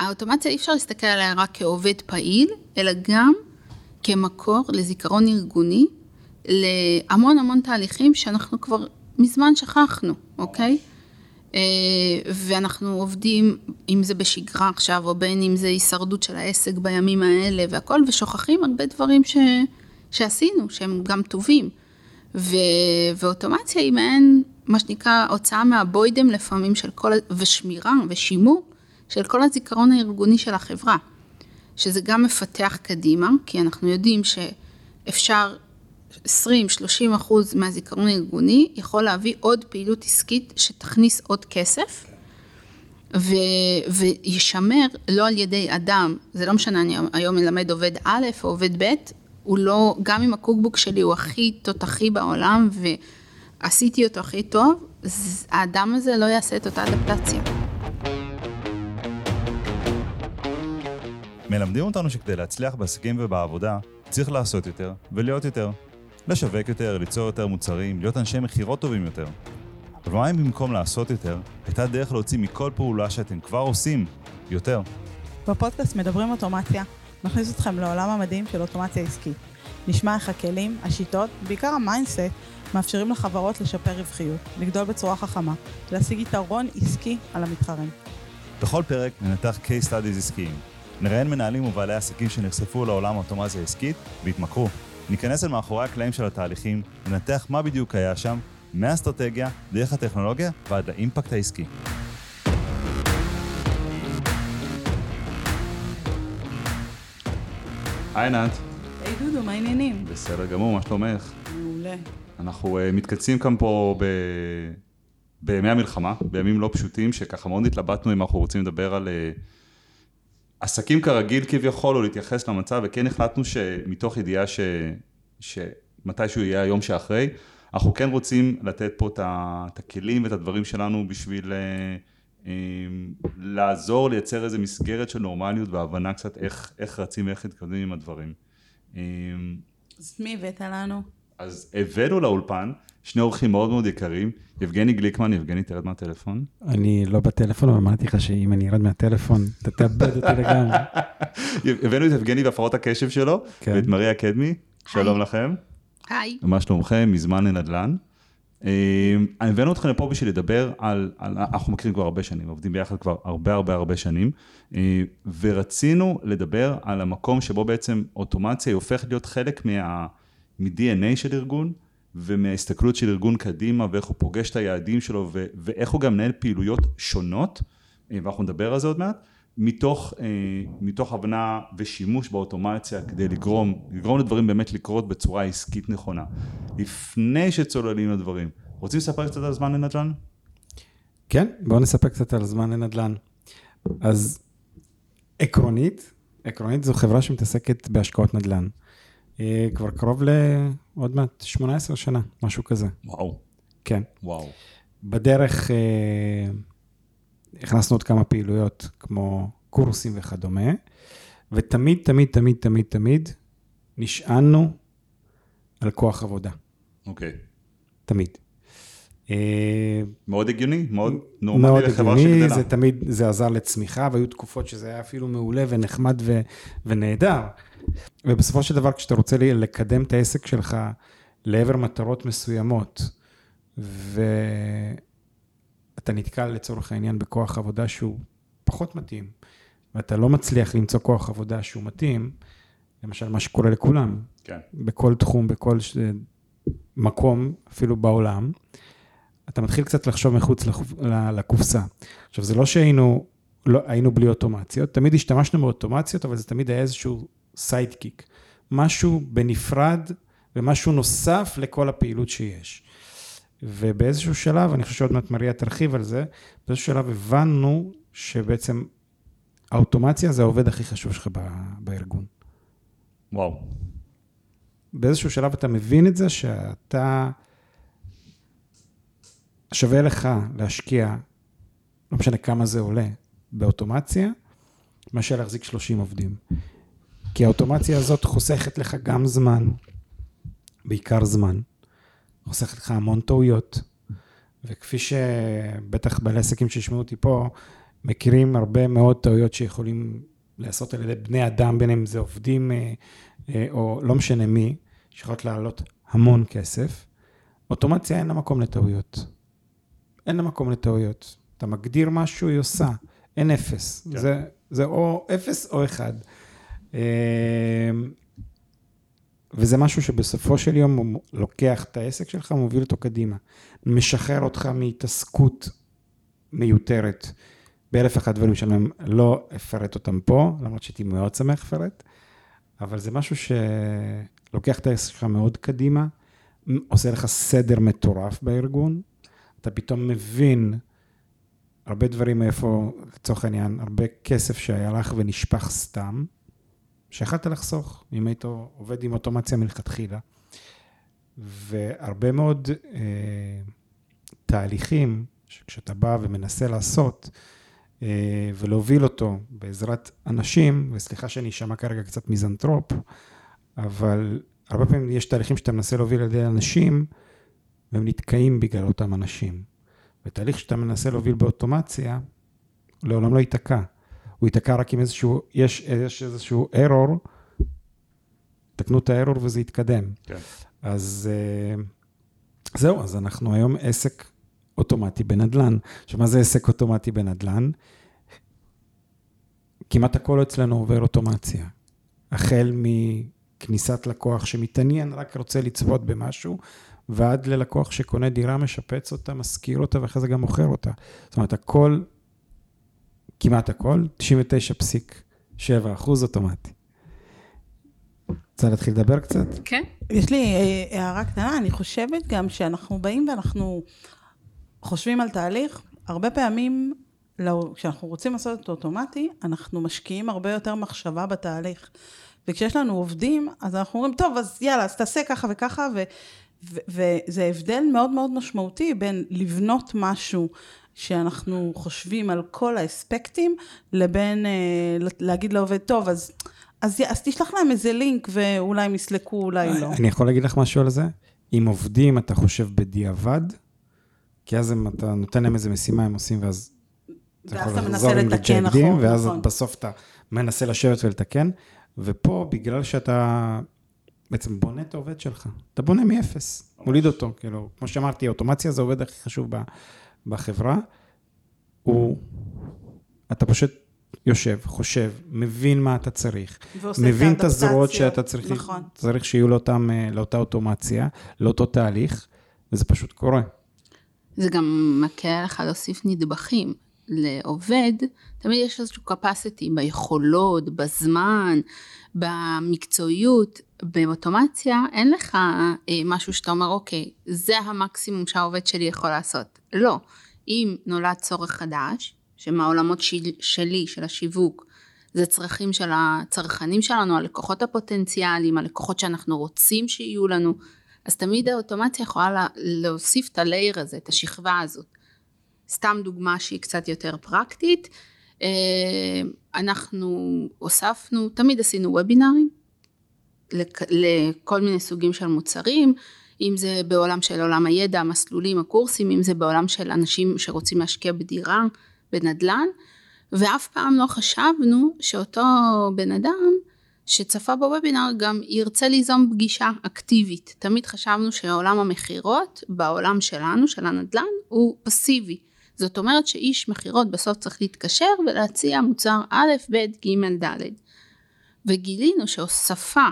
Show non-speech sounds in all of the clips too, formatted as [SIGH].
האוטומציה אי אפשר להסתכל עליה רק כעובד פעיל, אלא גם כמקור לזיכרון ארגוני, להמון המון תהליכים שאנחנו כבר מזמן שכחנו, אוקיי? אה, ואנחנו עובדים, אם זה בשגרה עכשיו, או בין אם זה הישרדות של העסק בימים האלה והכל, ושוכחים הרבה דברים ש, שעשינו, שהם גם טובים. ו, ואוטומציה היא מעין, מה שנקרא, הוצאה מהבוידם לפעמים של כל, ושמירה ושימור של כל הזיכרון הארגוני של החברה. שזה גם מפתח קדימה, כי אנחנו יודעים שאפשר 20-30 אחוז מהזיכרון הארגוני יכול להביא עוד פעילות עסקית שתכניס עוד כסף ו, וישמר לא על ידי אדם, זה לא משנה, אני היום מלמד עובד א' או עובד ב', הוא לא, גם אם הקוקבוק שלי הוא הכי תותחי בעולם ועשיתי אותו הכי טוב, האדם הזה לא יעשה את אותה אדפטציה. מלמדים אותנו שכדי להצליח בעסקים ובעבודה, צריך לעשות יותר ולהיות יותר. לשווק יותר, ליצור יותר מוצרים, להיות אנשי מכירות טובים יותר. אבל מה אם במקום לעשות יותר, הייתה דרך להוציא מכל פעולה שאתם כבר עושים יותר? בפודקאסט מדברים אוטומציה, נכניס אתכם לעולם המדהים של אוטומציה עסקית. נשמע איך הכלים, השיטות, בעיקר ה mindset, מאפשרים לחברות לשפר רווחיות, לגדול בצורה חכמה, להשיג יתרון עסקי על המתחרים. בכל פרק ננתח case studies עסקיים. נראיין מנהלים ובעלי עסקים שנחשפו לעולם האוטומציה העסקית והתמכרו. ניכנס אל מאחורי הקלעים של התהליכים, ננתח מה בדיוק היה שם, מהאסטרטגיה, דרך הטכנולוגיה ועד לאימפקט העסקי. היי עינת. היי דודו, מה העניינים? בסדר גמור, מה שלומך? מעולה. אנחנו uh, מתכנסים כאן פה ב... בימי המלחמה, בימים לא פשוטים, שככה מאוד התלבטנו אם אנחנו רוצים לדבר על uh, עסקים כרגיל כביכול, או להתייחס למצב, וכן החלטנו שמתוך ידיעה ש... שמתישהו יהיה היום שאחרי, אנחנו כן רוצים לתת פה את הכלים ואת הדברים שלנו בשביל אה, אה, לעזור, לייצר איזו מסגרת של נורמליות והבנה קצת איך, איך רצים ואיך מתקדמים עם הדברים. אה, אז מי הבאת לנו? אז הבאנו לאולפן שני אורחים מאוד מאוד יקרים, יבגני גליקמן, יבגני תרד מהטלפון. אני לא בטלפון, אבל אמרתי לך שאם אני ארד מהטלפון, אתה תאבד אותי לגמרי. [LAUGHS] הבאנו את יבגני והפרעות הקשב שלו, כן. ואת מריה קדמי, שלום לכם. היי. מה שלומכם? מזמן לנדל"ן. אה, הבאנו אתכם לפה בשביל לדבר על, על, אנחנו מכירים כבר הרבה שנים, עובדים ביחד כבר הרבה הרבה הרבה שנים, אה, ורצינו לדבר על המקום שבו בעצם אוטומציה היא הופכת להיות חלק מה, מ-DNA של ארגון, ומההסתכלות של ארגון קדימה, ואיך הוא פוגש את היעדים שלו, ו- ואיך הוא גם מנהל פעילויות שונות, אה, ואנחנו נדבר על זה עוד מעט, מתוך, אה, מתוך הבנה ושימוש באוטומציה כדי לגרום, לגרום לדברים באמת לקרות בצורה עסקית נכונה. לפני שצוללים לדברים, רוצים לספר קצת על זמן לנדל"ן? כן, בואו נספר קצת על זמן לנדל"ן. אז עקרונית, עקרונית זו חברה שמתעסקת בהשקעות נדל"ן. אה, כבר קרוב לעוד מעט 18 שנה, משהו כזה. וואו. כן. וואו. בדרך אה, הכנסנו עוד כמה פעילויות, כמו קורסים וכדומה, ותמיד, תמיד, תמיד, תמיד, תמיד נשענו על כוח עבודה. אוקיי. תמיד. אה, מאוד הגיוני, מאוד נורמלי לחברה שגדלה. מאוד הגיוני, זה תמיד, זה עזר לצמיחה, והיו תקופות שזה היה אפילו מעולה ונחמד ו, ונהדר. ובסופו של דבר, כשאתה רוצה לקדם את העסק שלך לעבר מטרות מסוימות, ואתה נתקל לצורך העניין בכוח עבודה שהוא פחות מתאים, ואתה לא מצליח למצוא כוח עבודה שהוא מתאים, למשל מה שקורה לכולם, כן. בכל תחום, בכל ש... מקום, אפילו בעולם, אתה מתחיל קצת לחשוב מחוץ לקופסה. עכשיו, זה לא שהיינו לא, היינו בלי אוטומציות, תמיד השתמשנו באוטומציות, אבל זה תמיד היה איזשהו סיידקיק, משהו בנפרד ומשהו נוסף לכל הפעילות שיש. ובאיזשהו שלב, אני חושב שעוד מעט מריה תרחיב על זה, באיזשהו שלב הבנו שבעצם האוטומציה זה העובד הכי חשוב שלך בארגון. וואו. באיזשהו שלב אתה מבין את זה שאתה, שווה לך להשקיע, לא משנה כמה זה עולה, באוטומציה, מאשר להחזיק 30 עובדים. כי האוטומציה הזאת חוסכת לך גם זמן, בעיקר זמן, חוסכת לך המון טעויות, וכפי שבטח בעלי עסקים שישמעו אותי פה, מכירים הרבה מאוד טעויות שיכולים לעשות על ידי בני אדם, בין אם זה עובדים אה, אה, או לא משנה מי, שיכולות לעלות המון כסף. אוטומציה אין לה מקום לטעויות. אין לה מקום לטעויות. אתה מגדיר משהו, היא עושה. אין אפס. כן. זה, זה או אפס או אחד. אה, וזה משהו שבסופו של יום לוקח את העסק שלך, מוביל אותו קדימה. משחרר אותך מהתעסקות מיותרת. באלף אחד דברים שאני לא אפרט אותם פה, למרות שהייתי מאוד שמח לפרט, אבל זה משהו שלוקח את העסק שלך מאוד קדימה, עושה לך סדר מטורף בארגון, אתה פתאום מבין הרבה דברים מאיפה, לצורך העניין, הרבה כסף שהיה לך ונשפך סתם, שיכלת לחסוך אם היית עובד עם אוטומציה מלכתחילה. והרבה מאוד אה, תהליכים שכשאתה בא ומנסה לעשות אה, ולהוביל אותו בעזרת אנשים, וסליחה שאני אשמע כרגע קצת מיזנטרופ, אבל הרבה פעמים יש תהליכים שאתה מנסה להוביל על ידי אנשים, והם נתקעים בגלל אותם אנשים. ותהליך שאתה מנסה להוביל באוטומציה, לעולם לא ייתקע. הוא ייתקע רק עם איזשהו, יש, יש איזשהו error, תקנו את הארור וזה יתקדם. כן. אז אה, זהו, אז אנחנו היום עסק אוטומטי בנדל"ן. עכשיו, מה זה עסק אוטומטי בנדל"ן? כמעט הכל אצלנו עובר אוטומציה. החל מכניסת לקוח שמתעניין, רק רוצה לצפות במשהו, ועד ללקוח שקונה דירה, משפץ אותה, משכיר אותה, ואחרי זה גם מוכר אותה. זאת אומרת, הכל, כמעט הכל, 99.7 אחוז אוטומטי. רוצה להתחיל לדבר קצת? כן. יש לי אה, הערה קטנה, אני חושבת גם שאנחנו באים ואנחנו חושבים על תהליך, הרבה פעמים לא, כשאנחנו רוצים לעשות את אוטומטי, אנחנו משקיעים הרבה יותר מחשבה בתהליך. וכשיש לנו עובדים, אז אנחנו אומרים, טוב, אז יאללה, אז תעשה ככה וככה, ו, ו, וזה הבדל מאוד מאוד משמעותי בין לבנות משהו שאנחנו חושבים על כל האספקטים, לבין אה, להגיד לעובד, טוב, אז... אז, אז תשלח להם איזה לינק ואולי הם יסלקו, אולי לא. אני יכול להגיד לך משהו על זה? אם עובדים, אתה חושב בדיעבד, כי אז הם, אתה נותן להם איזה משימה, הם עושים, ואז אתה יכול אתה לחזור מנסה עם לתקן, ריג'קטים, נכון, ואז נכון. בסוף אתה מנסה לשבת ולתקן, ופה, בגלל שאתה בעצם בונה את העובד שלך, אתה בונה מאפס, מוליד אותו, כאילו, כמו שאמרתי, אוטומציה זה העובד הכי חשוב ב- בחברה, הוא, אתה פשוט יושב, חושב, מבין מה אתה צריך, ועושה מבין את הזרועות שאתה צריך, נכון. צריך שיהיו לאותם, אה, לאותה אוטומציה, לאותו תהליך, וזה פשוט קורה. זה גם מקל עליך להוסיף נדבכים. לעובד, תמיד יש איזשהו capacity ביכולות, בזמן, במקצועיות. באוטומציה אין לך אה, משהו שאתה אומר, אוקיי, זה המקסימום שהעובד שלי יכול לעשות. לא. אם נולד צורך חדש, שמהעולמות של, שלי, של השיווק, זה צרכים של הצרכנים שלנו, הלקוחות הפוטנציאליים, הלקוחות שאנחנו רוצים שיהיו לנו, אז תמיד האוטומציה יכולה לה, להוסיף את הלייר הזה, את השכבה הזאת. סתם דוגמה שהיא קצת יותר פרקטית, אה, אנחנו הוספנו, תמיד עשינו וובינארים לק- לכל מיני סוגים של מוצרים, אם זה בעולם של עולם הידע, המסלולים, הקורסים, אם זה בעולם של אנשים שרוצים להשקיע בדירה, בנדל"ן, ואף פעם לא חשבנו שאותו בן אדם שצפה בוובינר גם ירצה ליזום פגישה אקטיבית. תמיד חשבנו שעולם המכירות בעולם שלנו, של הנדל"ן, הוא פסיבי. זאת אומרת שאיש מכירות בסוף צריך להתקשר ולהציע מוצר א', ב', ג', ד'. וגילינו שהוספה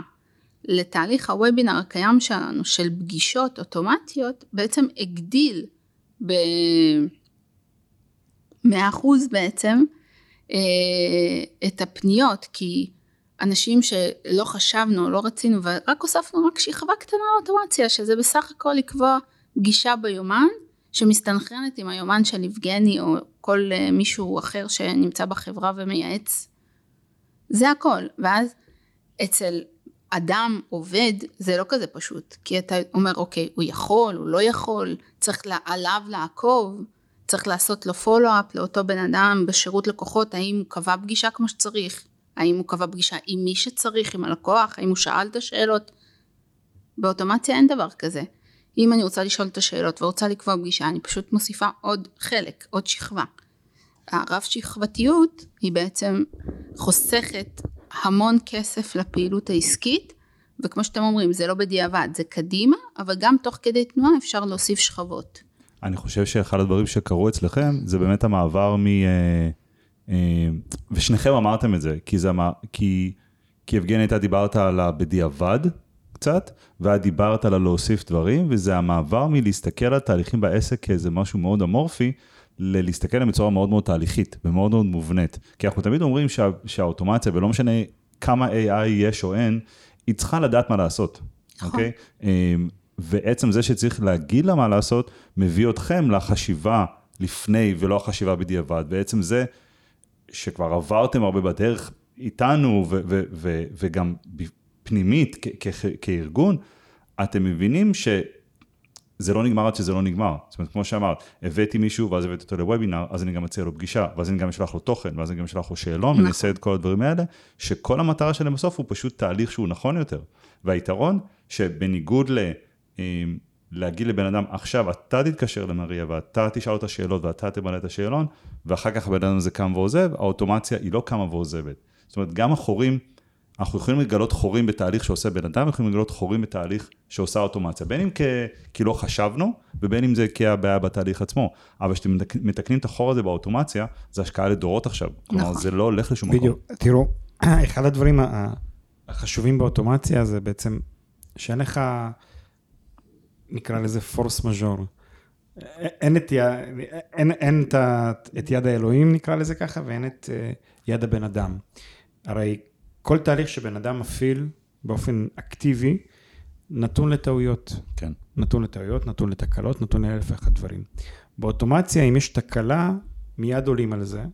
לתהליך הוובינר הקיים שלנו של פגישות אוטומטיות בעצם הגדיל ב-100% בעצם אה, את הפניות כי אנשים שלא חשבנו לא רצינו ורק הוספנו רק שכבה קטנה לאוטומציה שזה בסך הכל לקבוע פגישה ביומן שמסתנכרנת עם היומן של יבגני או כל אה, מישהו אחר שנמצא בחברה ומייעץ. זה הכל ואז אצל אדם עובד זה לא כזה פשוט כי אתה אומר אוקיי הוא יכול הוא לא יכול צריך עליו לעקוב צריך לעשות לו פולו-אפ לאותו בן אדם בשירות לקוחות האם הוא קבע פגישה כמו שצריך? האם הוא קבע פגישה עם מי שצריך עם הלקוח? האם הוא שאל את השאלות? באוטומציה אין דבר כזה. אם אני רוצה לשאול את השאלות ורוצה לקבוע פגישה אני פשוט מוסיפה עוד חלק עוד שכבה. הרב שכבתיות היא בעצם חוסכת המון כסף לפעילות העסקית, וכמו שאתם אומרים, זה לא בדיעבד, זה קדימה, אבל גם תוך כדי תנועה אפשר להוסיף שכבות. אני חושב שאחד הדברים שקרו אצלכם, זה באמת המעבר מ... אה, אה, ושניכם אמרתם את זה, כי זה אמר, כי, כי יבגני, אתה דיברת על הבדיעבד קצת, ואת דיברת על הלהוסיף דברים, וזה המעבר מלהסתכל על תהליכים בעסק כאיזה משהו מאוד אמורפי, ללהסתכל עליהם בצורה מאוד מאוד תהליכית ומאוד מאוד מובנית. כי אנחנו תמיד אומרים שה, שהאוטומציה, ולא משנה כמה AI יש או אין, היא צריכה לדעת מה לעשות, נכון. אוקיי? אמ, ועצם זה שצריך להגיד לה מה לעשות, מביא אתכם לחשיבה לפני ולא החשיבה בדיעבד. בעצם זה שכבר עברתם הרבה בדרך איתנו ו- ו- ו- וגם פנימית כ- כ- כארגון, אתם מבינים שזה לא נגמר עד שזה לא נגמר. זאת אומרת, כמו שאמרת, הבאתי מישהו ואז הבאתי אותו לוובינר, אז אני גם אציע לו פגישה, ואז אני גם אשלח לו תוכן, ואז אני גם אשלח לו שאלון, נכון. ואני אעשה את כל הדברים האלה, שכל המטרה שלהם בסוף הוא פשוט תהליך שהוא נכון יותר. והיתרון, שבניגוד ל... אמ, להגיד לבן אדם, עכשיו אתה תתקשר למריה ואתה תשאל אותה שאלות ואתה תמלא את השאלון, ואחר כך הבן אדם הזה קם ועוזב, האוטומציה היא לא קמה ועוזבת. זאת אומרת, גם החורים, אנחנו יכולים לגלות חורים בתהליך שעושה בן אדם, יכולים לגלות חורים בתהליך שעושה אוטומציה. בין אם כ... כי לא חשבנו, ובין אם זה כי הבעיה בתהליך עצמו. אבל כשאתם מתק- מתקנים את החור הזה באוטומציה, זה השקעה לדורות עכשיו. כלומר, נכון. זה לא הולך לשום מקום. בדיוק. תראו, [CLEARS THROAT] אחד הדברים החשובים באוטומציה זה בעצם שאין לך, נקרא לזה פורס מז'ור. אין את. אין, אין את, את יד האלוהים, נקרא לזה ככה, ואין את אה, יד הבן אדם. הרי כל תהליך שבן אדם מפעיל באופן אקטיבי, נתון לטעויות. כן. נתון לטעויות, נתון לתקלות, נתון לאלף ואחת דברים. באוטומציה, אם יש תקלה, מיד עולים על זה,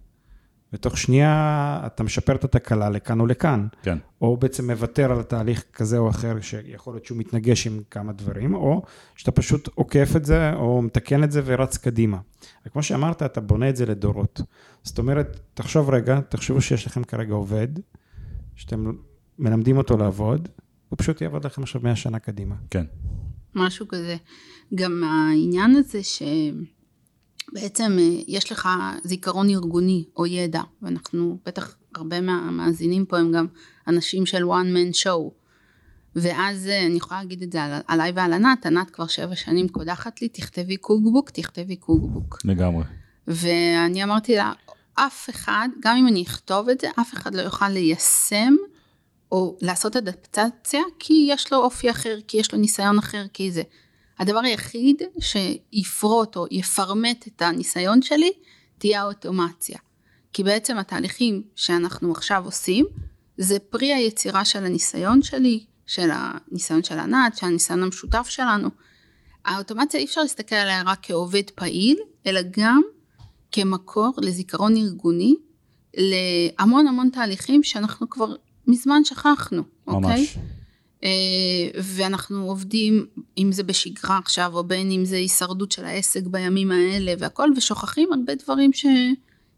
ותוך שנייה אתה משפר את התקלה לכאן או לכאן, כן. או בעצם מוותר על תהליך כזה או אחר, שיכול להיות שהוא מתנגש עם כמה דברים, או שאתה פשוט עוקף את זה, או מתקן את זה ורץ קדימה. וכמו שאמרת, אתה בונה את זה לדורות. זאת אומרת, תחשוב רגע, תחשבו שיש לכם כרגע עובד, שאתם מלמדים אותו לעבוד, הוא פשוט יעבוד לכם עכשיו 100 שנה קדימה. כן. משהו כזה. גם העניין הזה שבעצם אה, יש לך זיכרון ארגוני או ידע, ואנחנו, בטח הרבה מהמאזינים פה הם גם אנשים של one man show. ואז אה, אני יכולה להגיד את זה על, עליי ועל ענת, ענת כבר שבע שנים קודחת לי, תכתבי קוקבוק, תכתבי קוקבוק. לגמרי. ואני אמרתי לה, אף אחד, גם אם אני אכתוב את זה, אף אחד לא יוכל ליישם או לעשות אדפטציה, כי יש לו אופי אחר, כי יש לו ניסיון אחר, כי זה. הדבר היחיד שיפרוט או יפרמט את הניסיון שלי, תהיה האוטומציה. כי בעצם התהליכים שאנחנו עכשיו עושים, זה פרי היצירה של הניסיון שלי, של הניסיון של ענת, של הניסיון המשותף שלנו. האוטומציה אי אפשר להסתכל עליה רק כעובד פעיל, אלא גם כמקור לזיכרון ארגוני, להמון המון תהליכים שאנחנו כבר מזמן שכחנו, אוקיי? ממש. אה, ואנחנו עובדים, אם זה בשגרה עכשיו, או בין אם זה הישרדות של העסק בימים האלה והכל, ושוכחים הרבה דברים ש...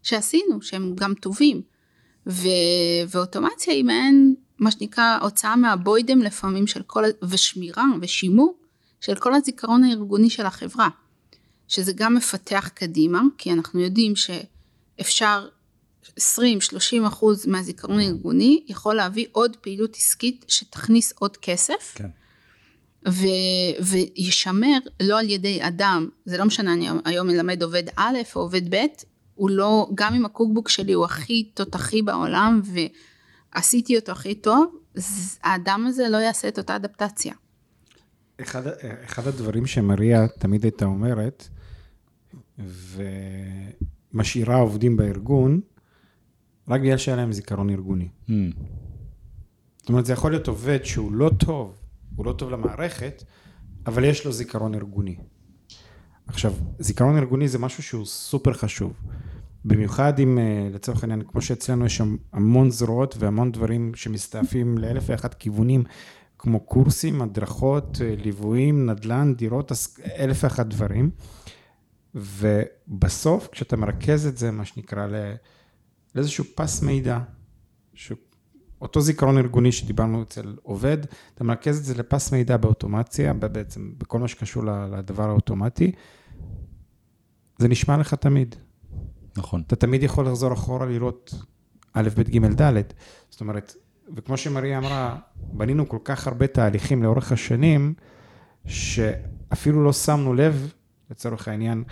שעשינו, שהם גם טובים. ו... ואוטומציה היא מעין, מה שנקרא, הוצאה מהבוידם לפעמים של כל, ושמירה ושימור של כל הזיכרון הארגוני של החברה. שזה גם מפתח קדימה, כי אנחנו יודעים שאפשר 20-30 אחוז מהזיכרון הארגוני יכול להביא עוד פעילות עסקית שתכניס עוד כסף. כן. ו- וישמר לא על ידי אדם, זה לא משנה, אני היום מלמד עובד א' או עובד ב', הוא לא, גם אם הקוקבוק שלי הוא הכי תותחי בעולם ועשיתי אותו הכי טוב, האדם הזה לא יעשה את אותה אדפטציה. אחד, אחד הדברים שמריה תמיד הייתה אומרת, ומשאירה עובדים בארגון, רק בגלל שהיה להם זיכרון ארגוני. Hmm. זאת אומרת, זה יכול להיות עובד שהוא לא טוב, הוא לא טוב למערכת, אבל יש לו זיכרון ארגוני. עכשיו, זיכרון ארגוני זה משהו שהוא סופר חשוב. במיוחד אם, אה, לצורך העניין, כמו שאצלנו יש שם המון זרועות והמון דברים שמסתעפים לאלף ואחת כיוונים, כמו קורסים, הדרכות, אה, ליוויים, נדל"ן, דירות, אלף ואחת דברים. ובסוף, כשאתה מרכז את זה, מה שנקרא, לאיזשהו פס מידע, אותו זיכרון ארגוני שדיברנו אצל עובד, אתה מרכז את זה לפס מידע באוטומציה, בעצם בכל מה שקשור לדבר האוטומטי, זה נשמע לך תמיד. נכון. אתה תמיד יכול לחזור אחורה לראות א', ב', ג', ד'. זאת אומרת, וכמו שמריה אמרה, בנינו כל כך הרבה תהליכים לאורך השנים, שאפילו לא שמנו לב, לצורך העניין,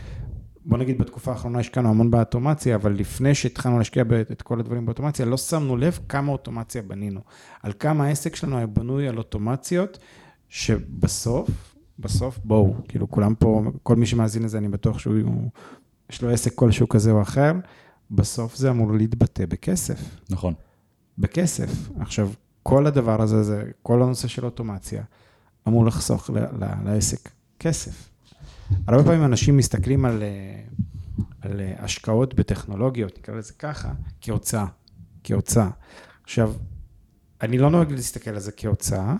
בוא נגיד בתקופה האחרונה השקענו המון באוטומציה, אבל לפני שהתחלנו להשקיע את כל הדברים באוטומציה, לא שמנו לב כמה אוטומציה בנינו. על כמה העסק שלנו היה בנוי על אוטומציות, שבסוף, בסוף, בואו, כאילו כולם פה, כל מי שמאזין לזה, אני בטוח שהוא, יש לו עסק כלשהו כזה או אחר, בסוף זה אמור להתבטא בכסף. נכון. בכסף. עכשיו, כל הדבר הזה, זה, כל הנושא של אוטומציה, אמור לחסוך ל, ל, לעסק כסף. הרבה פעמים אנשים מסתכלים על, אה, על אה, השקעות בטכנולוגיות, נקרא לזה ככה, כהוצאה, כהוצאה. עכשיו, אני לא נוהג להסתכל על זה כהוצאה,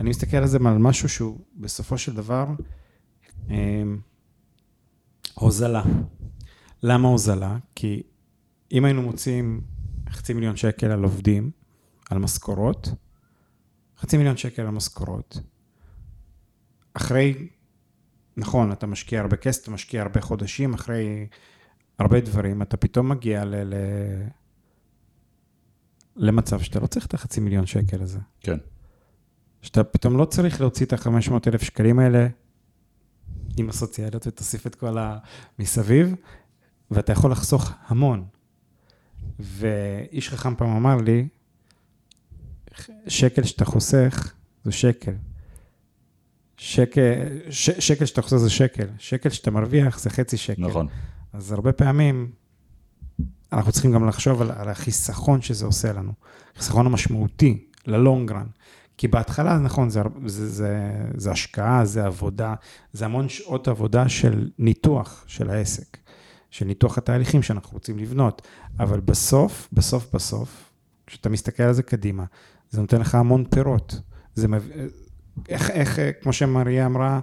אני מסתכל על זה על משהו שהוא בסופו של דבר אה, הוזלה. למה הוזלה? כי אם היינו מוצאים חצי מיליון שקל על עובדים, על משכורות, חצי מיליון שקל על משכורות, אחרי, נכון, אתה משקיע הרבה כסף, אתה משקיע הרבה חודשים, אחרי הרבה דברים, אתה פתאום מגיע ל... ל... למצב שאתה לא צריך את החצי מיליון שקל הזה. כן. שאתה פתאום לא צריך להוציא את ה-500 אלף שקלים האלה עם הסוציאליות ותוסיף את כל המסביב, ואתה יכול לחסוך המון. ואיש חכם פעם אמר לי, שקל שאתה חוסך זה שקל. שקל, ש, שקל שאתה חוסך זה שקל, שקל שאתה מרוויח זה חצי שקל. נכון. אז הרבה פעמים אנחנו צריכים גם לחשוב על, על החיסכון שזה עושה לנו, החיסכון המשמעותי ללונגרן. כי בהתחלה, נכון, זה, זה, זה, זה השקעה, זה עבודה, זה המון שעות עבודה של ניתוח של העסק, של ניתוח התהליכים שאנחנו רוצים לבנות, אבל בסוף, בסוף, בסוף, כשאתה מסתכל על זה קדימה, זה נותן לך המון פירות. זה איך, איך, כמו שמריה אמרה,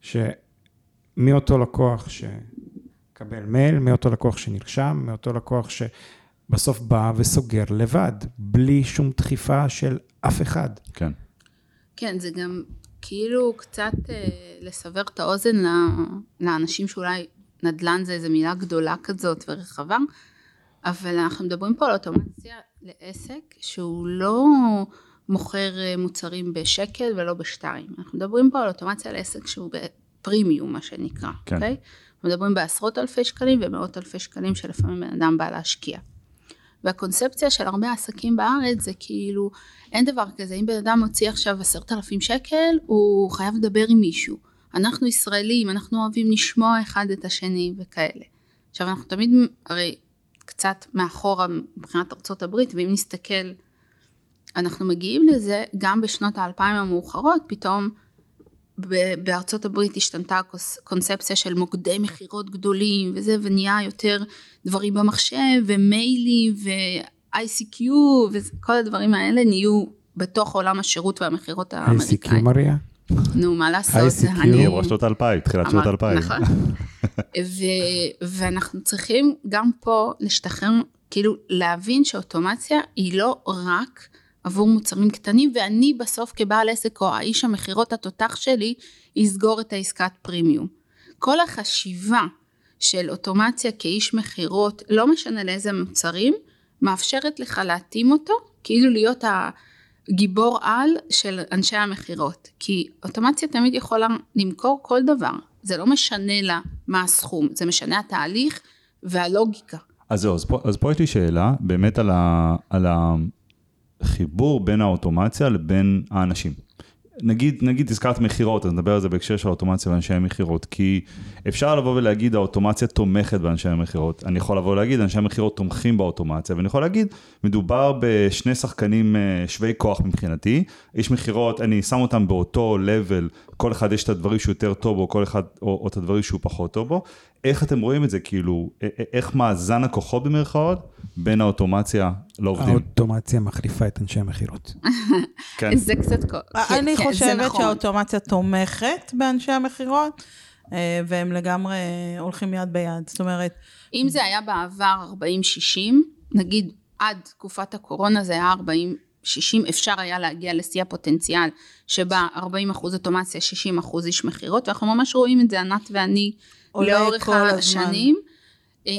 שמאותו לקוח שקבל מייל, מאותו לקוח שנרשם, מאותו לקוח שבסוף בא וסוגר לבד, בלי שום דחיפה של אף אחד. כן. כן, זה גם כאילו קצת אה, לסבר את האוזן לאנשים שאולי נדל"ן זה איזה מילה גדולה כזאת ורחבה, אבל אנחנו מדברים פה על אוטומציה לעסק שהוא לא מוכר אה, מוצרים בשקל ולא בשתיים. אנחנו מדברים פה על אוטומציה לעסק שהוא בפרימיום, מה שנקרא, כן. אוקיי? אנחנו מדברים בעשרות אלפי שקלים ומאות אלפי שקלים שלפעמים בן אדם בא להשקיע. והקונספציה של הרבה עסקים בארץ זה כאילו, אין דבר כזה, אם בן אדם מוציא עכשיו עשרת אלפים שקל, הוא חייב לדבר עם מישהו. אנחנו ישראלים, אנחנו אוהבים לשמוע אחד את השני וכאלה. עכשיו אנחנו תמיד, הרי קצת מאחורה מבחינת ארצות הברית, ואם נסתכל, אנחנו מגיעים לזה גם בשנות האלפיים המאוחרות, פתאום בארצות הברית השתנתה הקונספציה של מוקדי מכירות גדולים וזה, ונהיה יותר דברים במחשב, ומיילים, ו-ICQ, וכל הדברים האלה נהיו בתוך עולם השירות והמכירות האמריקאי. ICQ מריה? נו, מה לעשות, זה ICQ. אני... היא שנות האלפיים, תחילת שנות האלפיים. נכון. ו- ואנחנו צריכים גם פה להשתחרר, כאילו להבין שאוטומציה היא לא רק עבור מוצרים קטנים, ואני בסוף כבעל עסק או האיש המכירות התותח שלי, יסגור את העסקת פרימיום. כל החשיבה של אוטומציה כאיש מכירות, לא משנה לאיזה מוצרים, מאפשרת לך להתאים אותו, כאילו להיות הגיבור על של אנשי המכירות. כי אוטומציה תמיד יכולה למכור כל דבר, זה לא משנה לה מה הסכום, זה משנה התהליך והלוגיקה. אז זהו, אז אז פה יש לי שאלה, באמת על, ה, על החיבור בין האוטומציה לבין האנשים. נגיד, נגיד הזכרת מכירות, אז נדבר על זה בהקשר של האוטומציה ואנשי המכירות, כי אפשר לבוא ולהגיד האוטומציה תומכת באנשי המכירות, אני יכול לבוא ולהגיד אנשי המכירות תומכים באוטומציה, ואני יכול להגיד, מדובר בשני שחקנים אה, שווי כוח מבחינתי, איש מכירות, אני שם אותם באותו level, כל אחד יש את הדברים שהוא יותר טוב בו, כל אחד, או, או את הדברים שהוא פחות טוב בו, איך אתם רואים את זה, כאילו, איך מאזן הכוחות במרכאות, בין האוטומציה לעובדים? האוטומציה מחליפה את אנשי המכירות. [LAUGHS] כן. זה קצת... כן, אני כן, חושבת נכון. שהאוטומציה תומכת באנשי המכירות, אה, והם לגמרי הולכים יד ביד. זאת אומרת, אם זה היה בעבר 40-60, נגיד עד תקופת הקורונה זה היה 40-60, אפשר היה להגיע לשיא הפוטנציאל שבה 40 אחוז אוטומציה, 60 אחוז איש מכירות, ואנחנו ממש רואים את זה, ענת ואני, לאורך. השנים. אה,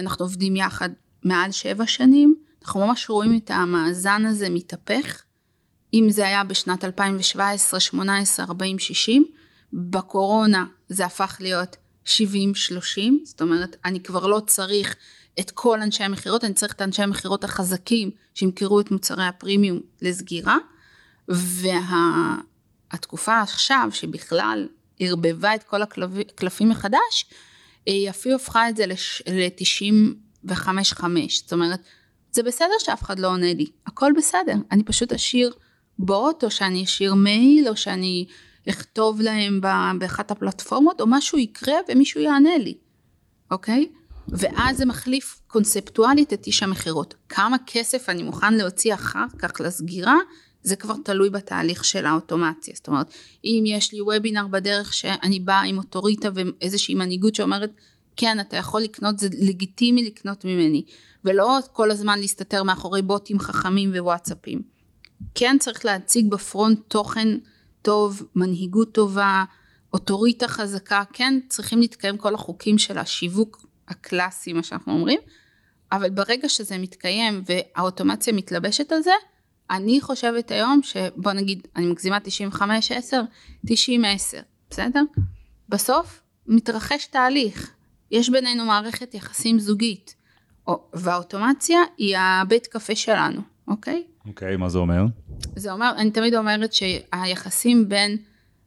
אנחנו עובדים יחד מעל שבע שנים, אנחנו ממש רואים את המאזן הזה מתהפך. אם זה היה בשנת 2017, 18, 40, 60, בקורונה זה הפך להיות 70, 30, זאת אומרת, אני כבר לא צריך את כל אנשי המכירות, אני צריך את אנשי המכירות החזקים שימכרו את מוצרי הפרימיום לסגירה, והתקופה וה, עכשיו שבכלל ערבבה את כל הקלפים מחדש, היא אפילו הפכה את זה ל-95-5, זאת אומרת, זה בסדר שאף אחד לא עונה לי, הכל בסדר, אני פשוט אשאיר בוט, או שאני אשאיר מייל, או שאני אכתוב להם באחת הפלטפורמות, או משהו יקרה ומישהו יענה לי, אוקיי? ואז זה מחליף קונספטואלית את איש המכירות. כמה כסף אני מוכן להוציא אחר כך לסגירה, זה כבר תלוי בתהליך של האוטומציה. זאת אומרת, אם יש לי וובינר בדרך שאני באה עם אוטוריטה ואיזושהי מנהיגות שאומרת, כן, אתה יכול לקנות, זה לגיטימי לקנות ממני, ולא כל הזמן להסתתר מאחורי בוטים חכמים ווואטסאפים. כן צריך להציג בפרונט תוכן טוב, מנהיגות טובה, אוטוריטה חזקה, כן צריכים להתקיים כל החוקים של השיווק הקלאסי, מה שאנחנו אומרים, אבל ברגע שזה מתקיים והאוטומציה מתלבשת על זה, אני חושבת היום שבוא נגיד, אני מגזימה 95-10, 90-10, בסדר? בסוף מתרחש תהליך, יש בינינו מערכת יחסים זוגית, והאוטומציה היא הבית קפה שלנו, אוקיי? אוקיי, מה זה אומר? זה אומר, אני תמיד אומרת שהיחסים בין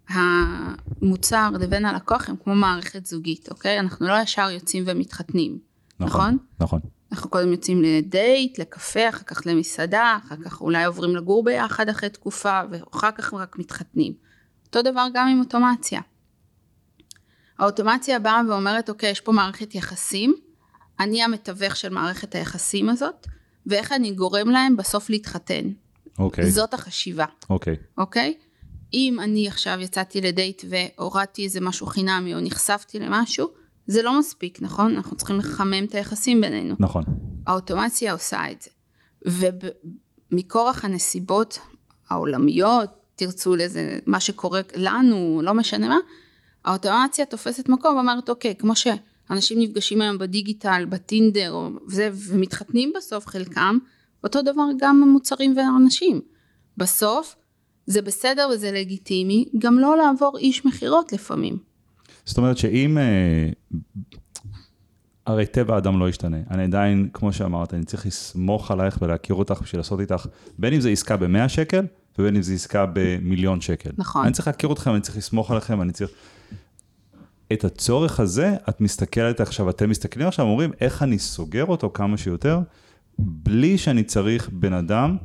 המוצר לבין הלקוח הם כמו מערכת זוגית, אוקיי? אנחנו לא ישר יוצאים ומתחתנים, נכון? נכון. נכון. אנחנו קודם יוצאים לדייט, לקפה, אחר כך למסעדה, אחר כך אולי עוברים לגור ביחד אחרי תקופה, ואחר כך רק מתחתנים. אותו דבר גם עם אוטומציה. האוטומציה באה ואומרת, אוקיי, יש פה מערכת יחסים, אני המתווך של מערכת היחסים הזאת, ואיך אני גורם להם בסוף להתחתן. אוקיי. זאת החשיבה. אוקיי. אוקיי? אם אני עכשיו יצאתי לדייט והורדתי איזה משהו חינמי או נחשפתי למשהו, זה לא מספיק, נכון? אנחנו צריכים לחמם את היחסים בינינו. נכון. האוטומציה עושה את זה. ומכורח הנסיבות העולמיות, תרצו לזה, מה שקורה לנו, לא משנה מה, האוטומציה תופסת מקום ואומרת, אוקיי, כמו שאנשים נפגשים היום בדיגיטל, בטינדר, או זה, ומתחתנים בסוף חלקם, אותו דבר גם המוצרים והאנשים. בסוף, זה בסדר וזה לגיטימי, גם לא לעבור איש מכירות לפעמים. זאת אומרת שאם, אה, הרי טבע האדם לא ישתנה. אני עדיין, כמו שאמרת, אני צריך לסמוך עלייך ולהכיר אותך בשביל לעשות איתך, בין אם זה עסקה ב-100 שקל, ובין אם זה עסקה במיליון שקל. נכון. אני צריך להכיר אתכם, אני צריך לסמוך עליכם, אני צריך... את הצורך הזה, את מסתכלת עכשיו, אתם מסתכלים עכשיו, אומרים, איך אני סוגר אותו כמה שיותר, בלי שאני צריך בן אדם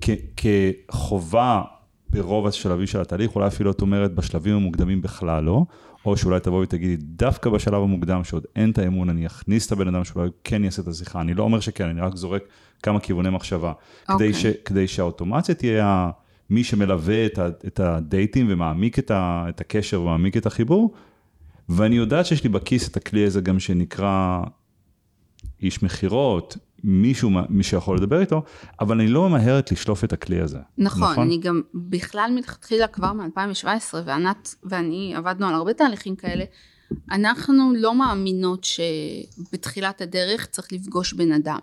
כ- כחובה ברוב השלבים של התהליך, אולי אפילו את אומרת בשלבים המוקדמים בכלל לא, או שאולי תבואי ותגידי, דווקא בשלב המוקדם שעוד אין את האמון, אני אכניס את הבן אדם שאולי כן יעשה את השיחה, אני לא אומר שכן, אני רק זורק כמה כיווני מחשבה. Okay. כדי, אוקיי. ש, כדי שהאוטומציה תהיה מי שמלווה את, ה, את הדייטים ומעמיק את, ה, את הקשר ומעמיק את החיבור, ואני יודעת שיש לי בכיס את הכלי הזה גם שנקרא איש מכירות, מישהו, מי שיכול לדבר איתו, אבל אני לא ממהרת לשלוף את הכלי הזה. נכון, נכון? אני גם בכלל מלכתחילה כבר מ-2017, וענת ואני עבדנו על הרבה תהליכים כאלה, אנחנו לא מאמינות שבתחילת הדרך צריך לפגוש בן אדם.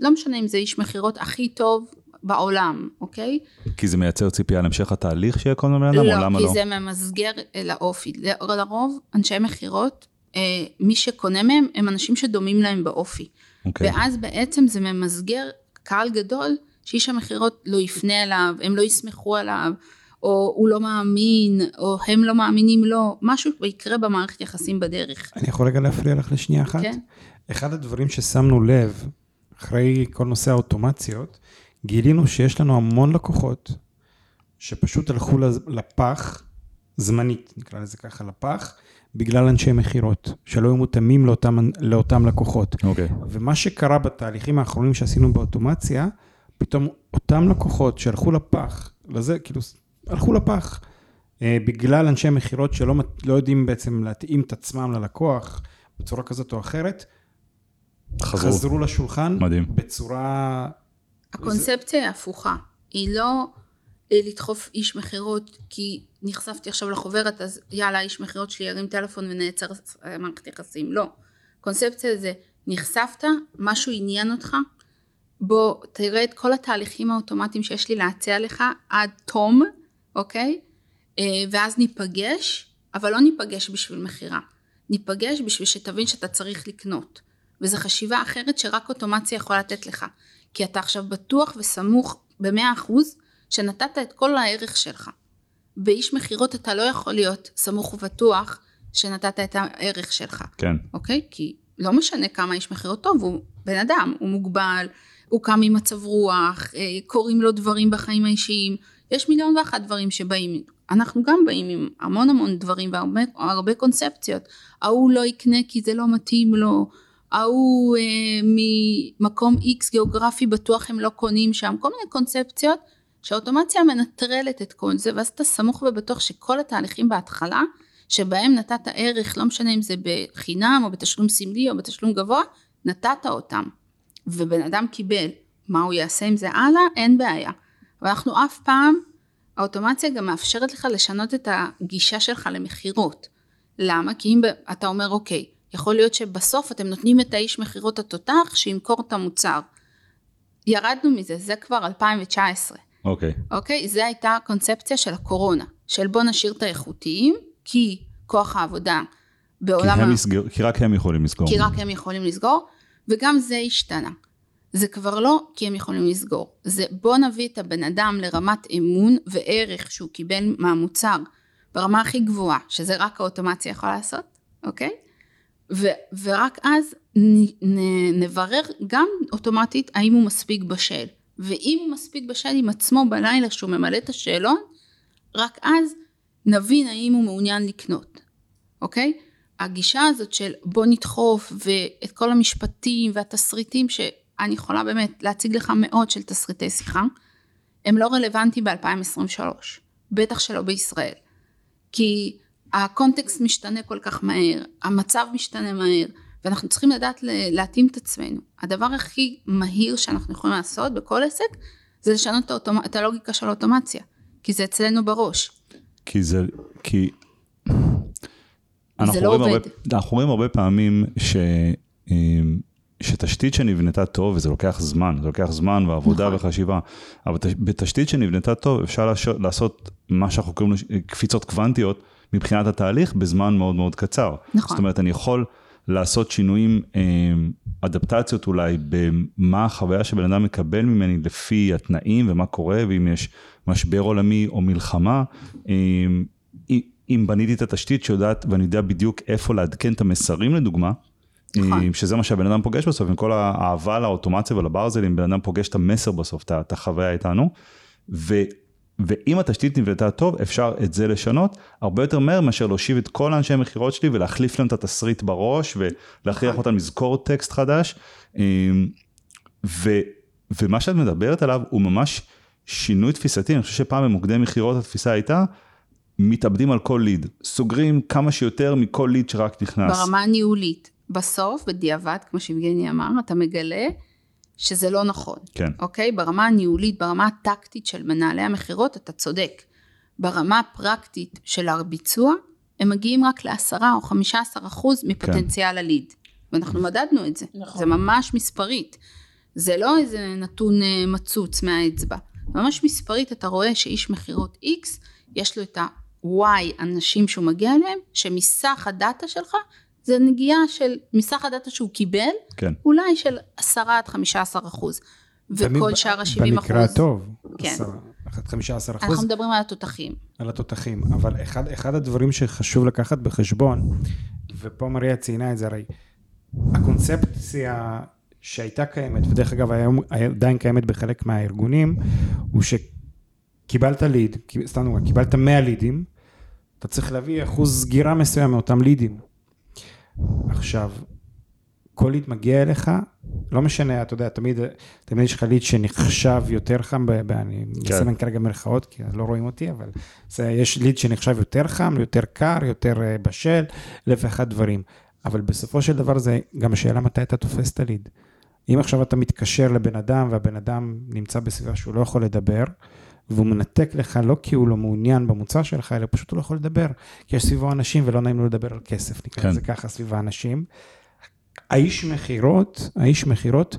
לא משנה אם זה איש מכירות הכי טוב בעולם, אוקיי? כי זה מייצר ציפייה להמשך התהליך שיהיה כל מיני בן אדם, לא, או למה לא? לא, כי זה ממסגר לאופי. לרוב אנשי מכירות, אה, מי שקונה מהם הם אנשים שדומים להם באופי. אוקיי. ואז בעצם זה ממסגר קהל גדול שאיש המכירות לא יפנה אליו, הם לא יסמכו עליו, או הוא לא מאמין, או הם לא מאמינים לו, משהו יקרה במערכת יחסים בדרך. אני יכול רגע להפריע לך לשנייה אחת? כן. אחד הדברים ששמנו לב, אחרי כל נושא האוטומציות, גילינו שיש לנו המון לקוחות שפשוט הלכו לפח, זמנית, נקרא לזה ככה, לפח, בגלל אנשי מכירות, שלא היו מותאמים לאותם, לאותם לקוחות. אוקיי. Okay. ומה שקרה בתהליכים האחרונים שעשינו באוטומציה, פתאום אותם לקוחות שהלכו לפח, לזה, כאילו, הלכו לפח, אה, בגלל אנשי מכירות שלא לא יודעים בעצם להתאים את עצמם ללקוח בצורה כזאת או אחרת, חזרו, חזרו לשולחן מדהים. בצורה... הקונספציה היא הפוכה, היא לא אה, לדחוף איש מכירות כי נחשפתי עכשיו לחוברת אז יאללה איש מכירות שלי ירים טלפון ונעצר מערכת יחסים, לא. קונספציה זה נחשפת, משהו עניין אותך, בוא תראה את כל התהליכים האוטומטיים שיש לי להציע לך עד תום, אוקיי? אה, ואז ניפגש, אבל לא ניפגש בשביל מכירה. ניפגש בשביל שתבין שאתה צריך לקנות. וזו חשיבה אחרת שרק אוטומציה יכולה לתת לך. כי אתה עכשיו בטוח וסמוך במאה אחוז שנתת את כל הערך שלך. באיש מכירות אתה לא יכול להיות סמוך ובטוח שנתת את הערך שלך. כן. אוקיי? כי לא משנה כמה איש מכירות טוב, הוא בן אדם, הוא מוגבל, הוא קם עם מצב רוח, אה, קורים לו דברים בחיים האישיים, יש מיליון ואחת דברים שבאים, אנחנו גם באים עם המון המון דברים והרבה קונספציות, ההוא לא יקנה כי זה לא מתאים לו, ההוא אה, ממקום איקס גיאוגרפי בטוח הם לא קונים שם, כל מיני קונספציות שהאוטומציה מנטרלת את כל זה ואז אתה סמוך ובטוח שכל התהליכים בהתחלה שבהם נתת ערך, לא משנה אם זה בחינם או בתשלום סמלי או בתשלום גבוה, נתת אותם. ובן אדם קיבל, מה הוא יעשה עם זה הלאה? אין בעיה. ואנחנו אף פעם, האוטומציה גם מאפשרת לך לשנות את הגישה שלך למכירות. למה? כי אם אתה אומר, אוקיי, יכול להיות שבסוף אתם נותנים את האיש מכירות התותח שימכור את המוצר. ירדנו מזה, זה כבר 2019. אוקיי. אוקיי? זה הייתה הקונספציה של הקורונה, של בוא נשאיר את האיכותיים, כי כוח העבודה בעולם... כי, ה... יסגר, כי רק הם יכולים לסגור. כי רק הם יכולים לסגור, וגם זה השתנה. זה כבר לא כי הם יכולים לסגור, זה בוא נביא את הבן אדם לרמת אמון וערך שהוא קיבל מהמוצר ברמה הכי גבוהה, שזה רק האוטומציה יכולה לעשות, אוקיי? ו- ורק אז נ- נ- נברר גם אוטומטית האם הוא מספיק בשל. ואם הוא מספיק בשל עם עצמו בלילה שהוא ממלא את השאלון, רק אז נבין האם הוא מעוניין לקנות, אוקיי? הגישה הזאת של בוא נדחוף ואת כל המשפטים והתסריטים שאני יכולה באמת להציג לך מאות של תסריטי שיחה, הם לא רלוונטיים ב-2023, בטח שלא בישראל. כי הקונטקסט משתנה כל כך מהר, המצב משתנה מהר, ואנחנו צריכים לדעת להתאים את עצמנו. הדבר הכי מהיר שאנחנו יכולים לעשות בכל עסק, זה לשנות את, האוטומ... את הלוגיקה של האוטומציה, כי זה אצלנו בראש. כי זה, כי... זה לא עובד. הרבה, אנחנו רואים הרבה פעמים ש... שתשתית שנבנתה טוב, וזה לוקח זמן, זה לוקח זמן ועבודה נכון. וחשיבה, אבל בתשתית שנבנתה טוב אפשר לעשות מה שאנחנו קוראים לו קפיצות קוונטיות מבחינת התהליך בזמן מאוד מאוד קצר. נכון. זאת אומרת, אני יכול לעשות שינויים, אדפטציות אולי, במה החוויה שבן אדם מקבל ממני לפי התנאים ומה קורה, ואם יש משבר עולמי או מלחמה. אם בניתי את התשתית שיודעת, ואני יודע בדיוק איפה לעדכן את המסרים לדוגמה, נכון. שזה מה שהבן אדם פוגש בסוף, עם כל האהבה לאוטומציה ולברזלים, בן אדם פוגש את המסר בסוף, את החוויה איתנו. ו, ואם התשתית נבנתה טוב, אפשר את זה לשנות הרבה יותר מהר מאשר להושיב את כל האנשי המכירות שלי ולהחליף להם את התסריט בראש ולהכריח נכון. אותם לזכור טקסט חדש. ו, ומה שאת מדברת עליו הוא ממש שינוי תפיסתי, אני חושב שפעם במוקדי מכירות התפיסה הייתה, מתאבדים על כל ליד, סוגרים כמה שיותר מכל ליד שרק נכנס. ברמה הניהולית. בסוף, בדיעבד, כמו שיבגני אמר, אתה מגלה שזה לא נכון. כן. אוקיי? ברמה הניהולית, ברמה הטקטית של מנהלי המכירות, אתה צודק. ברמה הפרקטית של הביצוע, הם מגיעים רק ל-10 או 15 אחוז מפוטנציאל כן. הליד. ואנחנו מדדנו את זה. נכון. זה ממש מספרית. זה לא איזה נתון אה, מצוץ מהאצבע. ממש מספרית אתה רואה שאיש מכירות X, יש לו את ה-Y אנשים שהוא מגיע אליהם, שמסך הדאטה שלך זה נגיעה של מסך הדאטה שהוא קיבל, כן. אולי של 10 עד 15 אחוז. וכל שאר ה-70 אחוז. במקרה הטוב. כן. 15 אחוז. אנחנו מדברים על התותחים. על התותחים, אבל אחד, אחד הדברים שחשוב לקחת בחשבון, ופה מריה ציינה את זה, הרי הקונספציה שהייתה קיימת, ודרך אגב היום עדיין קיימת בחלק מהארגונים, הוא שקיבלת ליד, סתם דוגמא, קיבלת 100 לידים, אתה צריך להביא אחוז סגירה מסוים מאותם לידים. עכשיו, כל ליד מגיע אליך, לא משנה, אתה יודע, תמיד, תמיד יש לך ליד שנחשב יותר חם, ב, ב, אני כן. מסמן כרגע מרכאות, כי לא רואים אותי, אבל זה, יש ליד שנחשב יותר חם, יותר קר, יותר אה, בשל, אלף ואחד דברים. אבל בסופו של דבר זה גם השאלה מתי אתה תופס את הליד. אם עכשיו אתה מתקשר לבן אדם והבן אדם נמצא בסביבה שהוא לא יכול לדבר, והוא מנתק לך לא כי הוא לא מעוניין במוצר שלך, אלא פשוט הוא לא יכול לדבר, כי יש סביבו אנשים ולא נעים לו לדבר על כסף, נקרא כן. לזה ככה סביב האנשים. האיש מכירות, האיש מכירות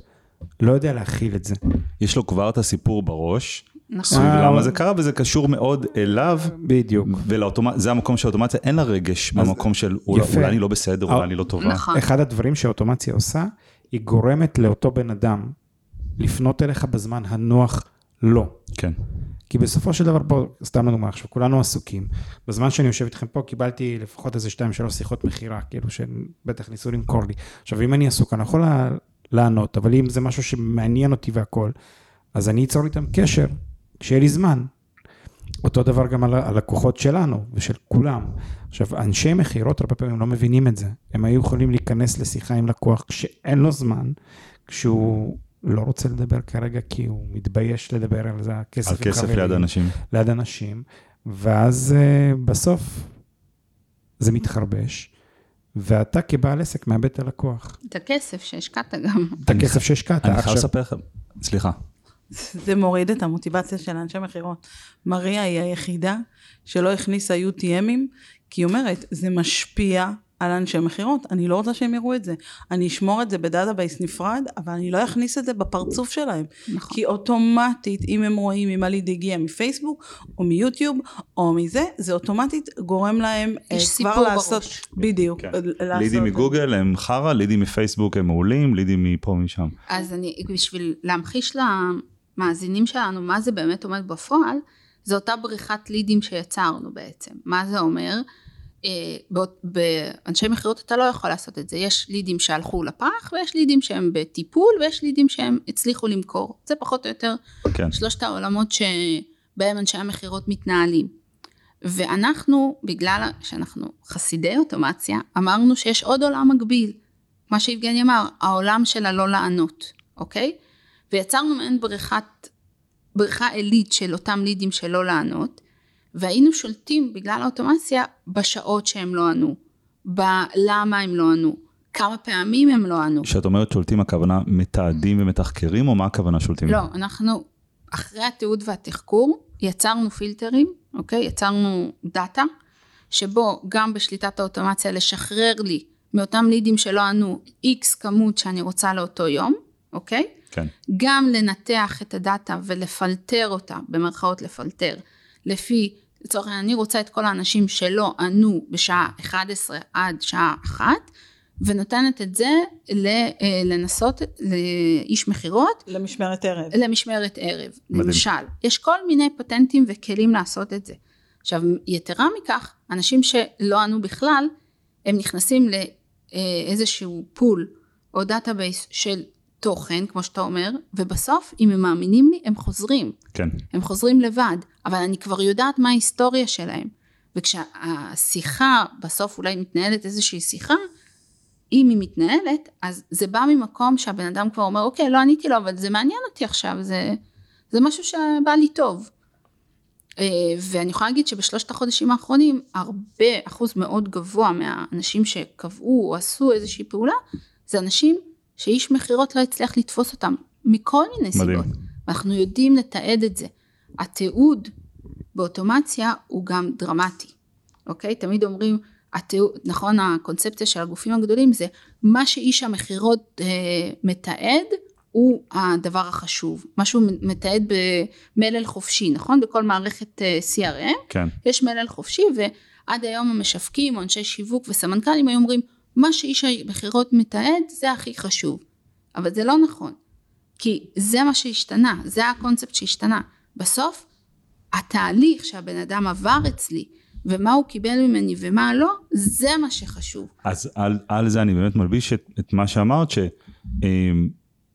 לא יודע להכיל את זה. יש לו כבר את הסיפור בראש, נכון. סביב למה זה קרה, וזה קשור מאוד אליו, בדיוק. וזה המקום שהאוטומציה, אין לה רגש במקום של אולי אני לא בסדר, אולי אני לא טובה. נכון. אחד הדברים שהאוטומציה עושה, היא גורמת לאותו בן אדם לפנות אליך בזמן הנוח לו. כן. כי בסופו של דבר, בוא, סתם לדוגמה עכשיו, כולנו עסוקים. בזמן שאני יושב איתכם פה, קיבלתי לפחות איזה שתיים, שלוש שיחות מכירה, כאילו שבטח ניסו למכור לי. עכשיו, אם אני עסוק, אני יכול לענות, אבל אם זה משהו שמעניין אותי והכל, אז אני אצור איתם קשר, כשיהיה לי זמן. אותו דבר גם על הלקוחות שלנו ושל כולם. עכשיו, אנשי מכירות הרבה פעמים לא מבינים את זה. הם היו יכולים להיכנס לשיחה עם לקוח כשאין לו זמן, כשהוא לא רוצה לדבר כרגע כי הוא מתבייש לדבר על זה, הכסף על כסף חברים, ליד אנשים. ליד אנשים, ואז uh, בסוף זה מתחרבש, ואתה כבעל עסק מאבד את הלקוח. את הכסף שהשקעת גם. את הכסף שהשקעת. אני חייב לספר לכם, סליחה, זה מוריד את המוטיבציה של אנשי מכירות. מריה היא היחידה שלא הכניסה UTM ים, כי היא אומרת, זה משפיע על אנשי מכירות, אני לא רוצה שהם יראו את זה. אני אשמור את זה ב database נפרד, אבל אני לא אכניס את זה בפרצוף שלהם. נכון. כי אוטומטית, אם הם רואים אם הליד הגיע מפייסבוק, או מיוטיוב, או מזה, זה אוטומטית גורם להם יש כבר סיפור לעשות, בראש. בדיוק, כן. לעשות לידים. מגוגל הם חרא, לידים מפייסבוק הם מעולים, לידים מפה משם. אז אני, בשביל להמחיש למאזינים שלנו מה זה באמת עומד בפועל, זה אותה בריכת לידים שיצרנו בעצם. מה זה אומר? אה, באנשי מכירות אתה לא יכול לעשות את זה. יש לידים שהלכו לפח, ויש לידים שהם בטיפול, ויש לידים שהם הצליחו למכור. זה פחות או יותר כן. שלושת העולמות שבהם אנשי המכירות מתנהלים. ואנחנו, בגלל שאנחנו חסידי אוטומציה, אמרנו שיש עוד עולם מקביל. מה שיבגני אמר, העולם של הלא לענות, אוקיי? ויצרנו מעין בריכת, בריכה עילית של אותם לידים שלא לענות, והיינו שולטים בגלל האוטומציה בשעות שהם לא ענו, בלמה הם לא ענו, כמה פעמים הם לא ענו. כשאת אומרת שולטים, הכוונה מתעדים ומתחקרים, או מה הכוונה שולטים? לא, אנחנו, אחרי התיעוד והתחקור, יצרנו פילטרים, אוקיי? יצרנו דאטה, שבו גם בשליטת האוטומציה לשחרר לי מאותם לידים שלא ענו איקס כמות שאני רוצה לאותו יום, אוקיי? כן. גם לנתח את הדאטה ולפלטר אותה, במרכאות לפלטר, לפי, לצורך העניין, אני רוצה את כל האנשים שלא ענו בשעה 11 עד שעה 1, ונותנת את זה ל- אה, לנסות, לאיש מכירות, למשמרת ערב. למשמרת ערב, מדהים. למשל. יש כל מיני פטנטים וכלים לעשות את זה. עכשיו, יתרה מכך, אנשים שלא ענו בכלל, הם נכנסים לאיזשהו pool או database של תוכן, כמו שאתה אומר, ובסוף, אם הם מאמינים לי, הם חוזרים. כן. הם חוזרים לבד, אבל אני כבר יודעת מה ההיסטוריה שלהם. וכשהשיחה, בסוף אולי מתנהלת איזושהי שיחה, אם היא מתנהלת, אז זה בא ממקום שהבן אדם כבר אומר, אוקיי, לא עניתי לו, אבל זה מעניין אותי עכשיו, זה, זה משהו שבא לי טוב. אה, ואני יכולה להגיד שבשלושת החודשים האחרונים, הרבה, אחוז מאוד גבוה מהאנשים שקבעו או עשו איזושהי פעולה, זה אנשים שאיש מכירות לא הצליח לתפוס אותם, מכל מיני מדהים. סיבות. ואנחנו יודעים לתעד את זה. התיעוד באוטומציה הוא גם דרמטי, אוקיי? תמיד אומרים, התיעוד, נכון, הקונספציה של הגופים הגדולים זה מה שאיש המכירות אה, מתעד הוא הדבר החשוב. מה שהוא מתעד במלל חופשי, נכון? בכל מערכת אה, CRM כן. יש מלל חופשי ועד היום המשווקים או אנשי שיווק וסמנכ"לים היו אומרים מה שאיש המכירות מתעד זה הכי חשוב. אבל זה לא נכון. כי זה מה שהשתנה, זה הקונספט שהשתנה. בסוף התהליך שהבן אדם עבר אצלי ומה הוא קיבל ממני ומה לא, זה מה שחשוב. אז על, על זה אני באמת מלביש את, את מה שאמרת,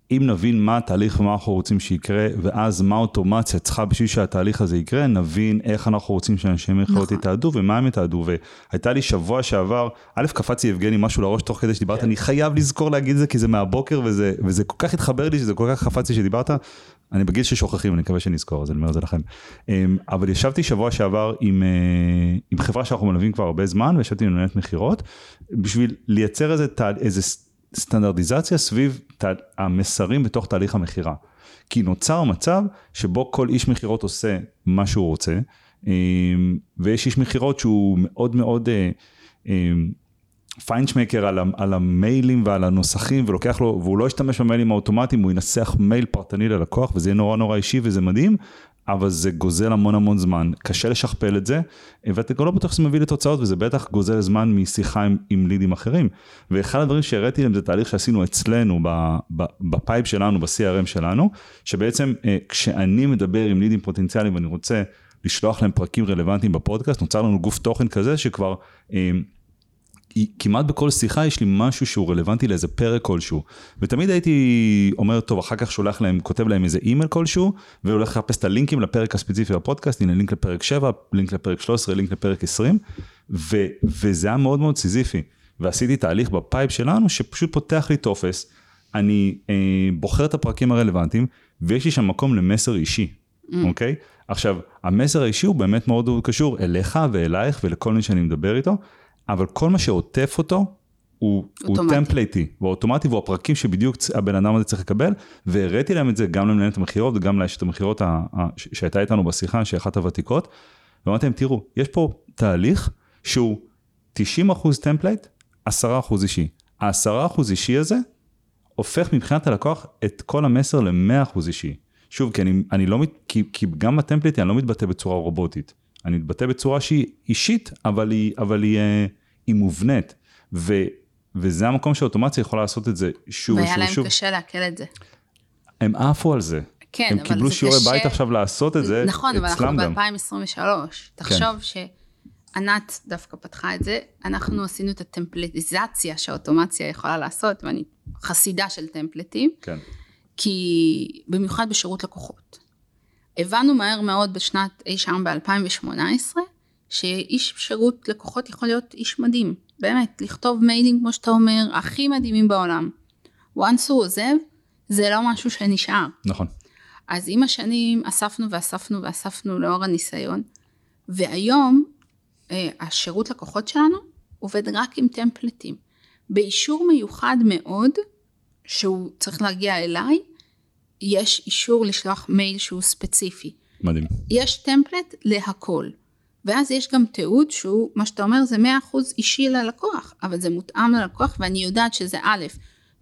שאם נבין מה התהליך ומה אנחנו רוצים שיקרה, ואז מה האוטומציה צריכה בשביל שהתהליך הזה יקרה, נבין איך אנחנו רוצים שאנשי מכירות נכון. יתעדו ומה הם יתעדו. והייתה לי שבוע שעבר, א', קפץ לי יבגני משהו לראש תוך כדי שדיברת, אני חייב לזכור להגיד את זה כי זה מהבוקר וזה, וזה כל כך התחבר לי שזה כל כך קפץ לי שדיברת. אני בגיל ששוכחים, אני מקווה שנזכור, אז אני אומר את זה לכם. אמ, אבל ישבתי שבוע שעבר עם, אה, עם חברה שאנחנו מלווים כבר הרבה זמן, וישבתי עם מנהלת מכירות, בשביל לייצר איזה, איזה סטנדרטיזציה סביב תה- המסרים בתוך תהליך המכירה. כי נוצר מצב שבו כל איש מכירות עושה מה שהוא רוצה, אמ, ויש איש מכירות שהוא מאוד מאוד אה, אמ, פיינשמקר על, על המיילים ועל הנוסחים, ולוקח לו, והוא לא ישתמש במיילים האוטומטיים, הוא ינסח מייל פרטני ללקוח, וזה יהיה נורא נורא אישי וזה מדהים, אבל זה גוזל המון המון זמן, קשה לשכפל את זה, ואתה גם לא בטוח שזה מביא לתוצאות, וזה בטח גוזל זמן משיחה עם, עם לידים אחרים. ואחד הדברים שהראיתי להם זה תהליך שעשינו אצלנו, ב pipe שלנו, ב CRM שלנו, שבעצם אה, כשאני מדבר עם לידים פוטנציאליים ואני רוצה לשלוח להם פרקים רלוונטיים בפודקאסט, נוצר לנו גוף תוכן כזה שכבר... כמעט בכל שיחה יש לי משהו שהוא רלוונטי לאיזה פרק כלשהו. ותמיד הייתי אומר, טוב, אחר כך שולח להם, כותב להם איזה אימייל כלשהו, והולך לחפש את הלינקים לפרק הספציפי בפודקאסט, הנה לינק לפרק 7, לינק לפרק 13, לינק לפרק 20, ו, וזה היה מאוד מאוד סיזיפי. ועשיתי תהליך ב pipe שלנו, שפשוט פותח לי טופס, אני אה, בוחר את הפרקים הרלוונטיים, ויש לי שם מקום למסר אישי, אוקיי? עכשיו, המסר האישי הוא באמת מאוד קשור אליך ואלייך ולכל מי שאני מדבר איתו, אבל כל מה שעוטף אותו, הוא, הוא. טמפלייטי, הוא אוטומטי והוא הפרקים שבדיוק הבן אדם הזה צריך לקבל, והראיתי להם את זה גם למנהלת המכירות וגם לאשת המכירות שהייתה איתנו בשיחה, שהיא אחת הוותיקות, ואמרתי להם, תראו, יש פה תהליך שהוא 90% template, 10% אישי. ה-10% אישי הזה הופך מבחינת הלקוח את כל המסר ל-100% אישי. שוב, כי, אני, אני לא, מת- כי, כי גם ב template אני לא מתבטא בצורה רובוטית. אני מתבטא בצורה שהיא אישית, אבל היא, אבל היא, אה, היא מובנית. ו, וזה המקום שאוטומציה יכולה לעשות את זה שוב והיה ושוב להם ושוב. קשה לעכל את זה. הם עפו על זה. כן, הם קיבלו שיעורי קשה. בית עכשיו לעשות את זה נכון, אבל אנחנו אצלם גם. כן. ב-2023. תחשוב שענת דווקא פתחה את זה, אנחנו עשינו את הטמפלטיזציה שהאוטומציה יכולה לעשות, ואני חסידה של טמפלטים, כן, כי במיוחד בשירות לקוחות. הבנו מהר מאוד בשנת אי שם ב-2018, שאיש שירות לקוחות יכול להיות איש מדהים. באמת, לכתוב מיילים כמו שאתה אומר, הכי מדהימים בעולם. once הוא עוזב, זה לא משהו שנשאר. נכון. אז עם השנים אספנו ואספנו ואספנו לאור הניסיון, והיום אה, השירות לקוחות שלנו עובד רק עם טמפלטים. באישור מיוחד מאוד, שהוא צריך להגיע אליי, יש אישור לשלוח מייל שהוא ספציפי. מדהים. יש טמפלט להכל. ואז יש גם תיעוד שהוא, מה שאתה אומר זה 100% אישי ללקוח, אבל זה מותאם ללקוח ואני יודעת שזה א',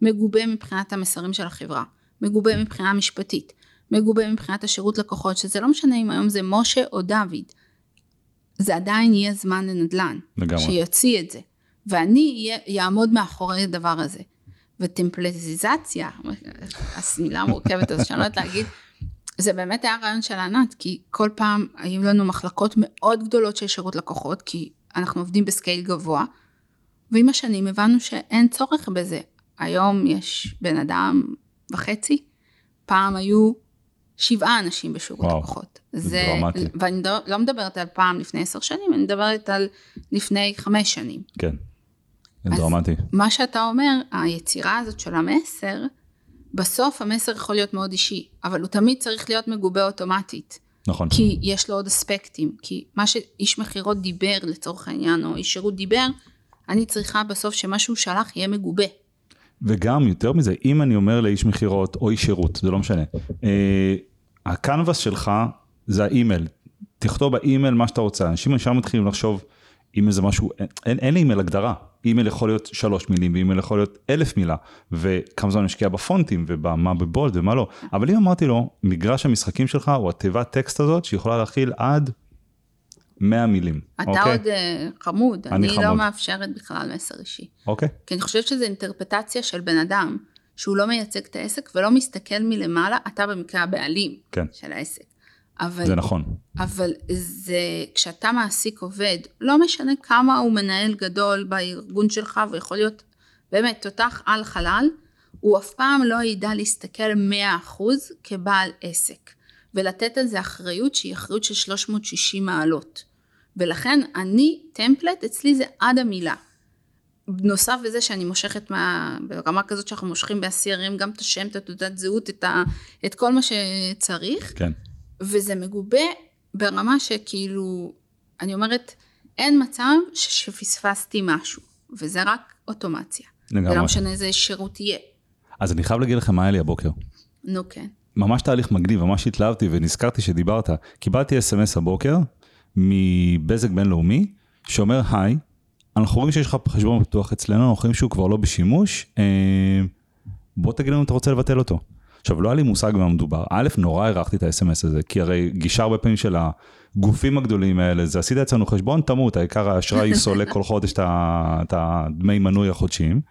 מגובה מבחינת המסרים של החברה, מגובה מבחינה משפטית, מגובה מבחינת השירות לקוחות, שזה לא משנה אם היום זה משה או דוד, זה עדיין יהיה זמן לנדל"ן, לגמרי. שיוציא את זה, ואני אעמוד מאחורי הדבר הזה. וטמפלטיזציה, המילה המורכבת הזאת שאני לא יודעת להגיד, זה באמת היה רעיון של ענת, כי כל פעם היו לנו מחלקות מאוד גדולות של שירות לקוחות, כי אנחנו עובדים בסקייל גבוה, ועם השנים הבנו שאין צורך בזה. היום יש בן אדם וחצי, פעם היו שבעה אנשים בשירות וואו, לקוחות. זה דרמטי. ואני לא מדברת על פעם לפני עשר שנים, אני מדברת על לפני חמש שנים. כן. דרמטי. מה שאתה אומר, היצירה הזאת של המסר, בסוף המסר יכול להיות מאוד אישי, אבל הוא תמיד צריך להיות מגובה אוטומטית, נכון. כי יש לו עוד אספקטים, כי מה שאיש מכירות דיבר לצורך העניין, או איש שירות דיבר, אני צריכה בסוף שמה שהוא שלח יהיה מגובה. וגם יותר מזה, אם אני אומר לאיש מכירות או איש שירות, זה לא משנה, אה, הקנבס שלך זה האימייל, תכתוב באימייל מה שאתה רוצה, אנשים ישר מתחילים לחשוב אימייל זה משהו, אין, אין, אין לאימייל הגדרה, אימייל יכול להיות שלוש מילים ואימייל יכול להיות אלף מילה, וכמה זמן משקיע בפונטים ומה ב bold ומה לא, אבל אם אמרתי לו, מגרש המשחקים שלך הוא התיבת טקסט הזאת שיכולה להכיל עד 100 מילים, אתה אוקיי? עוד אה, חמוד, אני אני לא חמוד. מאפשרת בכלל מסר אישי. אוקיי, כי אני חושבת שזו אינטרפטציה של בן אדם, שהוא לא מייצג את העסק ולא מסתכל מלמעלה, אתה במקרה הבעלים כן. של העסק. אבל זה נכון, אבל זה, כשאתה מעסיק עובד, לא משנה כמה הוא מנהל גדול בארגון שלך, ויכול להיות באמת תותח על חלל, הוא אף פעם לא ידע להסתכל 100% כבעל עסק, ולתת על זה אחריות שהיא אחריות של 360 מעלות. ולכן אני, טמפלט, אצלי זה עד המילה. נוסף לזה שאני מושכת מה, ברמה כזאת שאנחנו מושכים ב-CRM גם את השם, את התעודת זהות, את, ה, את כל מה שצריך, כן, וזה מגובה ברמה שכאילו, אני אומרת, אין מצב שפספסתי משהו, וזה רק אוטומציה. לגמרי. ולא משנה איזה שירות יהיה. אז אני חייב להגיד לכם מה היה לי הבוקר. נו כן. ממש תהליך מגניב, ממש התלהבתי ונזכרתי שדיברת. קיבלתי אס.אם.אס הבוקר מבזק בינלאומי, שאומר, היי, אנחנו רואים שיש לך חשבון פתוח אצלנו, אנחנו רואים שהוא כבר לא בשימוש, אה, בוא תגיד לנו אם אתה רוצה לבטל אותו. עכשיו, לא היה לי מושג במה מדובר. א', נורא הערכתי את ה-SMS הזה, כי הרי גישה הרבה פעמים של הגופים הגדולים האלה, זה עשית אצלנו חשבון, תמות, העיקר האשראי [LAUGHS] סולק כל חודש את הדמי מנוי החודשיים.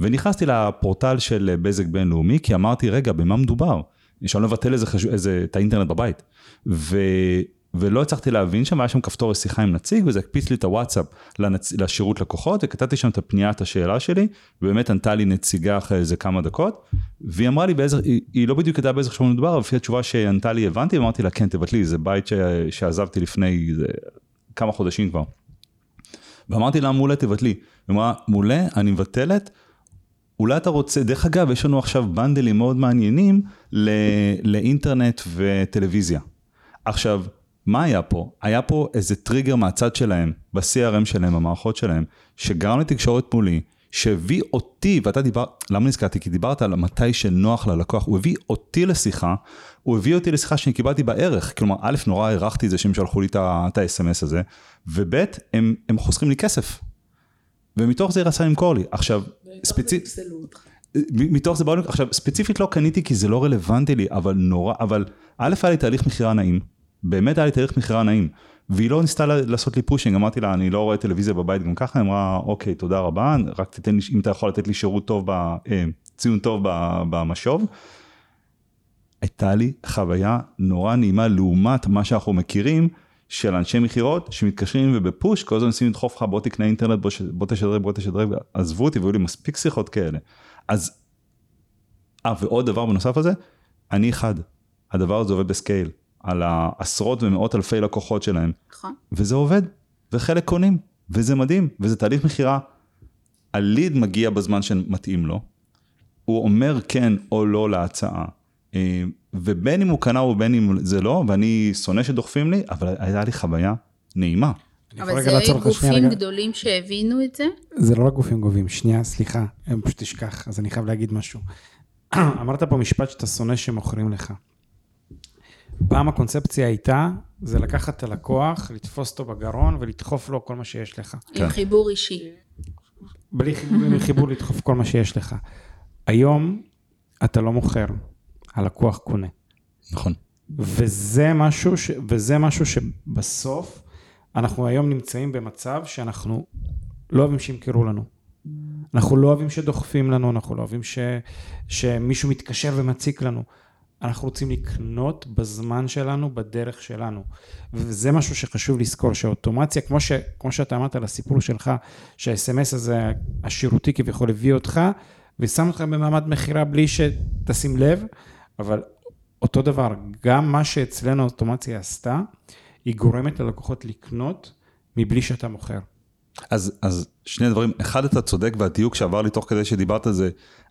ונכנסתי לפורטל של בזק בינלאומי, כי אמרתי, רגע, במה מדובר? לא לבטל איזה, חש... את האינטרנט בבית. ו... ולא הצלחתי להבין שם, היה שם כפתור לשיחה עם נציג, וזה הקפיץ לי את הוואטסאפ לנצ... לשירות לקוחות, וכתבתי שם את הפנייה, את השאלה שלי, ובאמת ענתה לי נציגה אחרי איזה כמה דקות, והיא אמרה לי באיזה, היא, היא לא בדיוק ידעה באיזה חשבון מדובר, אבל לפי התשובה שענתה לי הבנתי, ואמרתי לה, כן, תבטלי, זה בית ש... שעזבתי לפני זה... כמה חודשים כבר. ואמרתי לה, מעולה, תבטלי. היא אמרה, מעולה, אני מבטלת, אולי אתה רוצה, דרך אגב, יש לנו עכשיו בנדלים מאוד מעניינים ל, לאינטרנט וטלוויזיה. עכשיו, מה היה פה? היה פה איזה טריגר מהצד שלהם, ב-CRM שלהם, במערכות שלהם, שגרם לתקשורת מולי, שהביא אותי, ואתה דיבר, למה נזכרתי? כי דיברת על מתי שנוח ללקוח, הוא הביא אותי לשיחה, הוא הביא אותי לשיחה שאני קיבלתי בערך, כלומר, א', נורא הערכתי את זה שהם שלחו לי את ה-SMS הזה, וב', הם, הם חוסכים לי כסף. ומתוך זה היא רצה למכור לי. עכשיו, ספציפית... מתוך זה באו, עכשיו ספציפית לא קניתי כי זה לא רלוונטי לי, אבל נורא, אבל א' היה לי תהליך מכירה נעים, באמת היה לי תהליך מכירה נעים, והיא לא ניסתה לעשות לי פושינג, אמרתי לה אני לא רואה טלוויזיה בבית גם ככה, היא אמרה אוקיי תודה רבה, רק תתן לי, אם אתה יכול לתת לי שירות טוב, ב, אה, ציון טוב במשוב. הייתה לי חוויה נורא נעימה לעומת מה שאנחנו מכירים. של אנשי מכירות שמתקשרים ובפוש כל הזמן מנסים לדחוף לך בוא תקנה אינטרנט בוא, בוא תשדרג בוא תשדרג עזבו אותי והיו לי מספיק שיחות כאלה אז. אה ועוד דבר בנוסף לזה אני אחד הדבר הזה עובד בסקייל על העשרות ומאות אלפי לקוחות שלהם נכון. וזה עובד וחלק קונים וזה מדהים וזה תהליך מכירה. הליד מגיע בזמן שמתאים לו. הוא אומר כן או לא להצעה. אה, ובין אם הוא קנה ובין אם זה לא, ואני שונא שדוחפים לי, אבל הייתה לי חוויה נעימה. אבל זה היו גופים גדולים שהבינו את זה? זה לא רק גופים גובים, שנייה, סליחה, הם פשוט תשכח, אז אני חייב להגיד משהו. [CLEARS THROAT] אמרת פה משפט שאתה שונא שמוכרים לך. פעם הקונספציה הייתה, זה לקחת את הלקוח, לתפוס אותו בגרון ולדחוף לו כל מה שיש לך. עם כן. חיבור אישי. בלי חיבור לדחוף כל מה שיש לך. היום אתה לא מוכר, הלקוח קונה. נכון. וזה משהו, ש, וזה משהו שבסוף, אנחנו היום נמצאים במצב שאנחנו לא אוהבים שימכרו לנו. אנחנו לא אוהבים שדוחפים לנו, אנחנו לא אוהבים ש, שמישהו מתקשר ומציק לנו. אנחנו רוצים לקנות בזמן שלנו, בדרך שלנו. וזה משהו שחשוב לזכור, שאוטומציה, כמו, ש, כמו שאתה אמרת על הסיפור שלך, שהאס.אם.אס הזה, השירותי כביכול הביא אותך, ושם אותך במעמד מכירה בלי שתשים לב, אבל אותו דבר, גם מה שאצלנו האוטומציה עשתה, היא גורמת ללקוחות לקנות מבלי שאתה מוכר. אז, אז שני דברים, אחד אתה צודק והדיוק שעבר לי תוך כדי שדיברת על זה,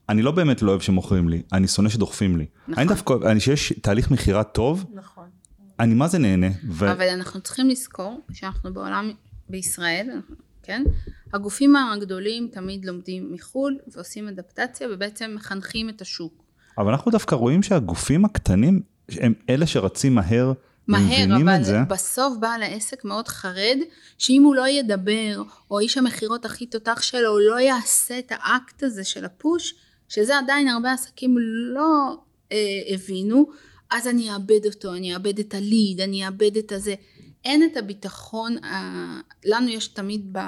אני לא באמת לא אוהב שמוכרים לי, אני שונא שדוחפים לי. נכון. אני דווקא, אני שיש תהליך מכירה טוב, נכון. אני מה זה נהנה. ו... אבל אנחנו צריכים לזכור שאנחנו בעולם, בישראל, כן? הגופים הגדולים תמיד לומדים מחו"ל ועושים אדפטציה ובעצם מחנכים את השוק. אבל אנחנו דווקא רואים שהגופים הקטנים הם אלה שרצים מהר, מהר, אבל זה. בסוף בעל העסק מאוד חרד, שאם הוא לא ידבר, או איש המכירות הכי תותח שלו, לא יעשה את האקט הזה של הפוש, שזה עדיין הרבה עסקים לא אה, הבינו, אז אני אאבד אותו, אני אאבד את הליד, אני אאבד את הזה. אין את הביטחון, אה, לנו יש תמיד ב,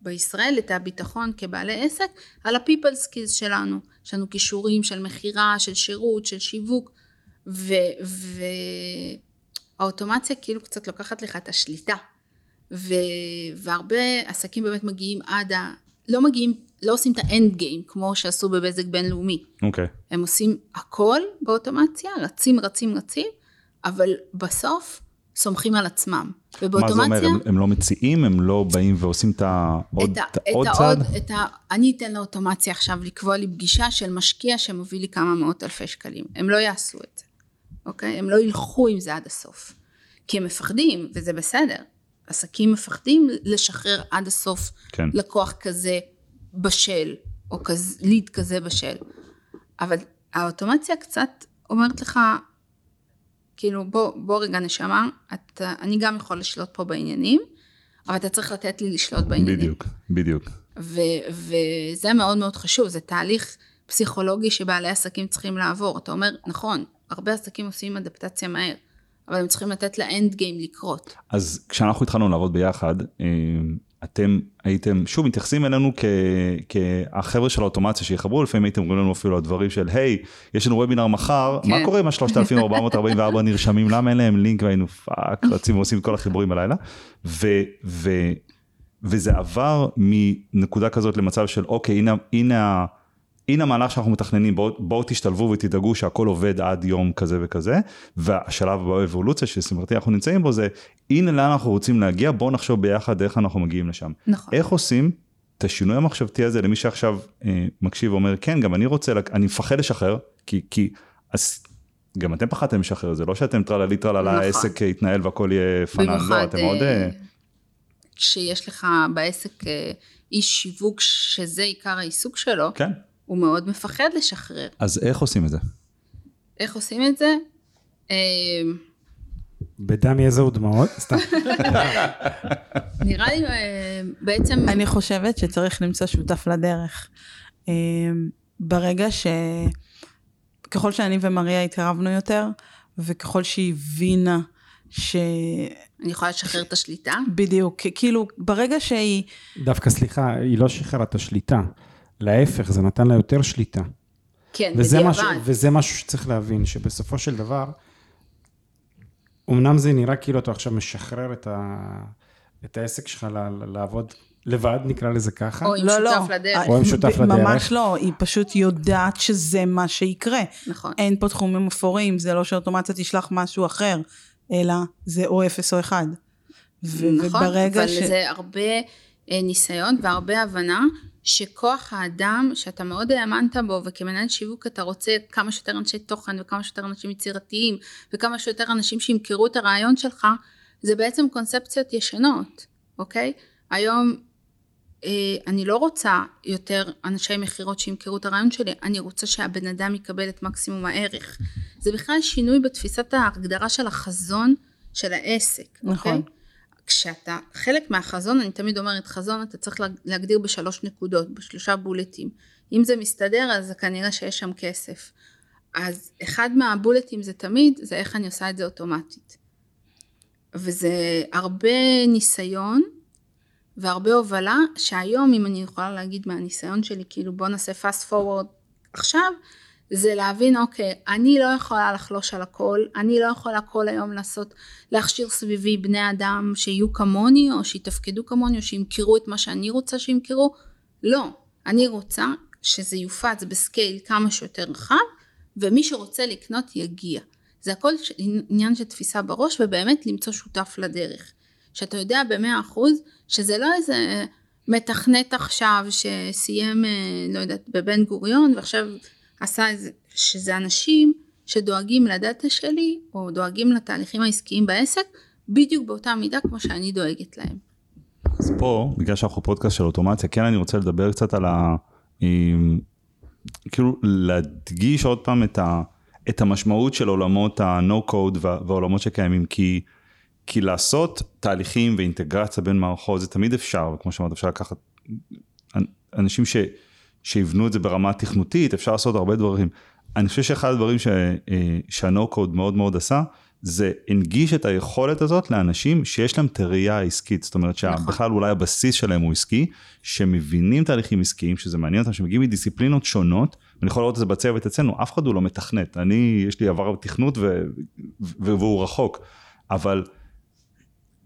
בישראל את הביטחון כבעלי עסק על ה-people skills שלנו. יש לנו כישורים של מכירה, של שירות, של שיווק, והאוטומציה כאילו קצת לוקחת לך את השליטה. ו, והרבה עסקים באמת מגיעים עד ה... לא מגיעים, לא עושים את האנד גיים כמו שעשו בבזק בינלאומי. אוקיי. Okay. הם עושים הכל באוטומציה, רצים, רצים, רצים, אבל בסוף סומכים על עצמם. ובאוטומציה... מה זה אומר? הם, הם לא מציעים? הם לא באים ועושים את העוד, את ה, את צעד? את ה, אני אתן לאוטומציה עכשיו לקבוע לי פגישה של משקיע שמוביל לי כמה מאות אלפי שקלים. הם לא יעשו את זה, אוקיי? הם לא ילכו עם זה עד הסוף. כי הם מפחדים, וזה בסדר. עסקים מפחדים לשחרר עד הסוף כן. לקוח כזה בשל, או כזה, ליד כזה בשל. אבל האוטומציה קצת אומרת לך, כאילו בוא, בוא רגע נשמה, את, אני גם יכול לשלוט פה בעניינים, אבל אתה צריך לתת לי לשלוט בעניינים. בדיוק, בדיוק. ו- וזה מאוד מאוד חשוב, זה תהליך פסיכולוגי שבעלי עסקים צריכים לעבור. אתה אומר, נכון, הרבה עסקים עושים אדפטציה מהר, אבל הם צריכים לתת ל end game לקרות. אז כשאנחנו התחלנו לעבוד ביחד, אה, אתם הייתם, שוב, מתייחסים אלינו כ- כהחבר'ה של האוטומציה שיחברו, לפעמים הייתם אומרים לנו אפילו הדברים של, היי, יש לנו וובינר מחר, כן. מה קורה עם ה-3444 [LAUGHS] נרשמים, למה אין להם לינק? והיינו fuck, [LAUGHS] רצים ועושים את כל החיבורים בלילה, ו- ו- וזה עבר מנקודה כזאת למצב של, אוקיי, הנה, הנה, ה- הנה המהלך שאנחנו מתכננים, בואו בוא תשתלבו ותדאגו שהכל עובד עד יום כזה וכזה, והשלב באבולוציה שלשמחתי אנחנו נמצאים בו זה, הנה לאן אנחנו רוצים להגיע, בואו נחשוב ביחד איך אנחנו מגיעים לשם. נכון. איך עושים את השינוי המחשבתי הזה למי שעכשיו אה, מקשיב ואומר, כן, גם אני רוצה, אני מפחד לשחרר, כי, כי, אז גם אתם פחדתם לשחרר, זה לא שאתם טרללי טרללה, נכון. העסק יתנהל והכל יהיה פנן, לא, אתם מאוד... אה, כשיש לך בעסק אה, איש שיווק שזה עיקר העיסוק שלו, כן, הוא מאוד מפחד לשחרר. אז איך עושים את זה? איך עושים את זה? אה, בדם יזע ודמעות, [LAUGHS] סתם. נראה לי אה, בעצם, אני חושבת שצריך למצוא שותף לדרך. אה, ברגע ש... ככל שאני ומריה התקרבנו יותר, וככל שהיא הבינה ש... אני יכולה לשחרר את השליטה. בדיוק, כאילו, ברגע שהיא... דווקא סליחה, היא לא שחררה את השליטה. להפך, זה נתן לה יותר שליטה. כן, וזה בדיעבד. משהו, וזה משהו שצריך להבין, שבסופו של דבר, אמנם זה נראה כאילו אתה עכשיו משחרר את, ה, את העסק שלך ל, ל- לעבוד לבד, נקרא לזה ככה. או עם לא, לא. שותף לדרך. או עם שותף לדרך. ממש לא, היא פשוט יודעת שזה מה שיקרה. נכון. אין פה תחומים אפורים, זה לא שאוטומציה תשלח משהו אחר, אלא זה או אפס או אחד. ו- נכון, וברגע אבל ש... זה הרבה אה, ניסיון והרבה הבנה שכוח האדם שאתה מאוד האמנת בו וכמנהל שיווק אתה רוצה כמה שיותר אנשי תוכן וכמה שיותר אנשים יצירתיים וכמה שיותר אנשים שימכרו את הרעיון שלך זה בעצם קונספציות ישנות, אוקיי? היום אה, אני לא רוצה יותר אנשי מכירות שימכרו את הרעיון שלי, אני רוצה שהבן אדם יקבל את מקסימום הערך. זה בכלל שינוי בתפיסת ההגדרה של החזון של העסק, נכון. אוקיי? כשאתה חלק מהחזון, אני תמיד אומרת חזון אתה צריך לה- להגדיר בשלוש נקודות, בשלושה בולטים. אם זה מסתדר אז כנראה שיש שם כסף. אז אחד מהבולטים זה תמיד, זה איך אני עושה את זה אוטומטית. וזה הרבה ניסיון והרבה הובלה, שהיום אם אני יכולה להגיד מהניסיון שלי, כאילו בוא נעשה fast forward עכשיו, זה להבין אוקיי, אני לא יכולה לחלוש על הכל, אני לא יכולה כל היום לעשות, להכשיר סביבי בני אדם שיהיו כמוני, או שיתפקדו כמוני, או שימכרו את מה שאני רוצה שימכרו, לא, אני רוצה שזה יופץ בסקייל כמה שיותר רחב, ומי שרוצה לקנות יגיע. זה הכל עניין של תפיסה בראש, ובאמת למצוא שותף לדרך. שאתה יודע במאה אחוז שזה לא איזה מתכנת עכשיו שסיים, אה, לא יודעת, בבן גוריון ועכשיו עשה איזה, שזה אנשים שדואגים לדאטה שלי או דואגים לתהליכים העסקיים בעסק בדיוק באותה מידה כמו שאני דואגת להם. אז פה, בגלל שאנחנו פודקאסט של אוטומציה, כן אני רוצה לדבר קצת על ה... עם- כאילו להדגיש עוד פעם את, ה, את המשמעות של עולמות ה-no code וה, והעולמות שקיימים, כי, כי לעשות תהליכים ואינטגרציה בין מערכות זה תמיד אפשר, וכמו שאמרת אפשר לקחת אנשים ש, שיבנו את זה ברמה תכנותית, אפשר לעשות הרבה דברים. אני חושב שאחד הדברים ש, אה, שה-no code מאוד מאוד עשה, זה הנגיש את היכולת הזאת לאנשים שיש להם את הראייה העסקית, זאת אומרת נכון. שבכלל אולי הבסיס שלהם הוא עסקי, שמבינים תהליכים עסקיים, שזה מעניין אותם, שמגיעים מדיסציפלינות שונות, ואני יכול לראות את זה בצוות אצלנו, אף אחד הוא לא מתכנת, אני, יש לי עבר תכנות ו, והוא רחוק, אבל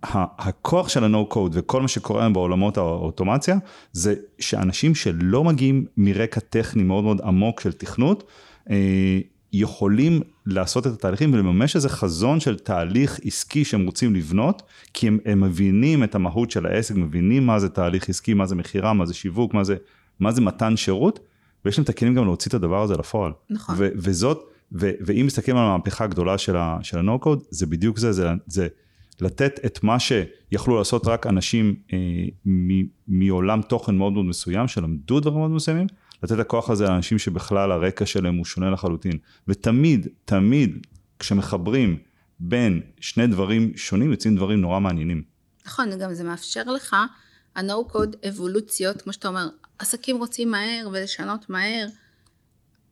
הכוח של ה-No code וכל מה שקורה היום בעולמות האוטומציה, זה שאנשים שלא מגיעים מרקע טכני מאוד מאוד עמוק של תכנות, אה, יכולים לעשות את התהליכים ולממש איזה חזון של תהליך עסקי שהם רוצים לבנות, כי הם, הם מבינים את המהות של העסק, מבינים מה זה תהליך עסקי, מה זה מכירה, מה זה שיווק, מה זה, מה זה מתן שירות, ויש להם את הכלים גם להוציא את הדבר הזה לפועל. נכון. ו- וזאת, ו- ואם מסתכלים על המהפכה הגדולה של ה-No code, זה בדיוק זה, זה, זה לתת את מה שיכלו לעשות רק אנשים אה, מ- מעולם תוכן מאוד מאוד מסוים, שלמדו דברים מאוד מסוימים, לתת את הכוח הזה לאנשים שבכלל הרקע שלהם הוא שונה לחלוטין. ותמיד, תמיד, כשמחברים בין שני דברים שונים, יוצאים דברים נורא מעניינים. נכון, גם זה מאפשר לך, ה-No code אבולוציות, כמו שאתה אומר, עסקים רוצים מהר ולשנות מהר.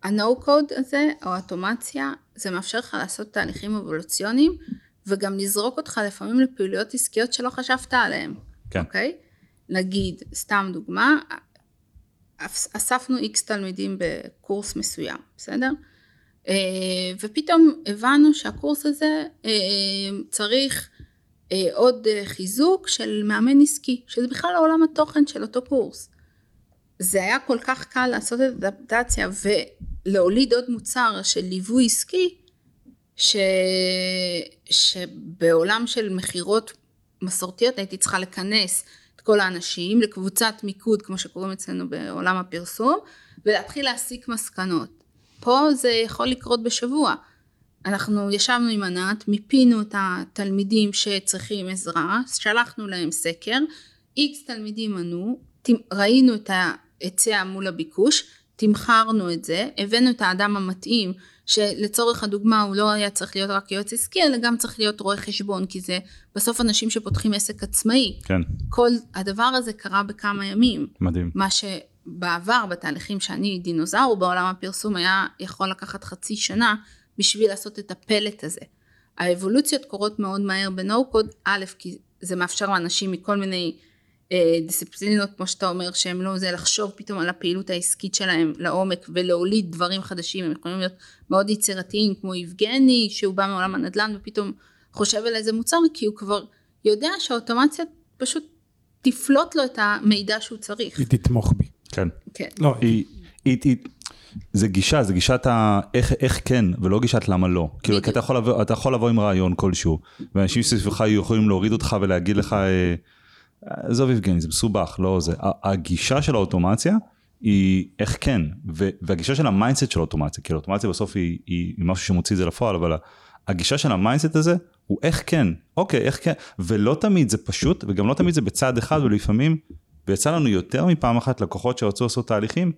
ה-No code הזה, או האוטומציה, זה מאפשר לך לעשות תהליכים אבולוציוניים, וגם לזרוק אותך לפעמים לפעילויות עסקיות שלא חשבת עליהן. כן. אוקיי? נגיד, סתם דוגמה, אס- אספנו איקס תלמידים בקורס מסוים, בסדר? אה, ופתאום הבנו שהקורס הזה אה, צריך אה, עוד חיזוק של מאמן עסקי, שזה בכלל עולם התוכן של אותו קורס. זה היה כל כך קל לעשות את האדפטציה ולהוליד עוד מוצר של ליווי עסקי, ש... שבעולם של מכירות מסורתיות הייתי צריכה לכנס את כל האנשים לקבוצת מיקוד, כמו שקוראים אצלנו בעולם הפרסום, ולהתחיל להסיק מסקנות. פה זה יכול לקרות בשבוע. אנחנו ישבנו עם ענת, מיפינו את התלמידים שצריכים עזרה, שלחנו להם סקר, איקס תלמידים ענו, ראינו את ההיצע מול הביקוש, תמחרנו את זה, הבאנו את האדם המתאים, שלצורך הדוגמה הוא לא היה צריך להיות רק יועץ עסקי, אלא גם צריך להיות רואה חשבון, כי זה בסוף אנשים שפותחים עסק עצמאי. כן, כל הדבר הזה קרה בכמה ימים. מדהים. מה שבעבר, בתהליכים שאני דינוזאור בעולם הפרסום, היה יכול לקחת חצי שנה בשביל לעשות את הפלט הזה. האבולוציות קורות מאוד מהר בנו קוד, א', כי זה מאפשר לאנשים מכל מיני דיסציפלינות, כמו שאתה אומר, שהם לא זה, לחשוב פתאום על הפעילות העסקית שלהם לעומק ולהוליד דברים חדשים, הם יכולים להיות מאוד יצירתיים, כמו יבגני, שהוא בא מעולם הנדל"ן ופתאום חושב על איזה מוצר, כי הוא כבר יודע שהאוטומציה פשוט תפלוט לו את המידע שהוא צריך. היא תתמוך בי. כן. כן. לא, היא, היא, היא, זה גישה, זה גישת ה... איך, איך כן, ולא גישת למה לא. כאילו, כי אתה יכול, לבוא, אתה יכול לבוא עם רעיון כלשהו, ואנשים סביבך יכולים להוריד אותך ולהגיד לך, אה, עזוב יבגני, זה מסובך, לא זה. הגישה של האוטומציה היא איך כן, והגישה של ה mindset של האוטומציה, כי האוטומציה בסוף היא, היא, היא משהו שמוציא את זה לפועל, אבל הגישה של ה mindset הזה הוא איך כן, אוקיי, איך כן, ולא תמיד זה פשוט, וגם לא תמיד זה בצד אחד, ולפעמים, ויצא לנו יותר מפעם אחת לקוחות שרצו לעשות תהליכים,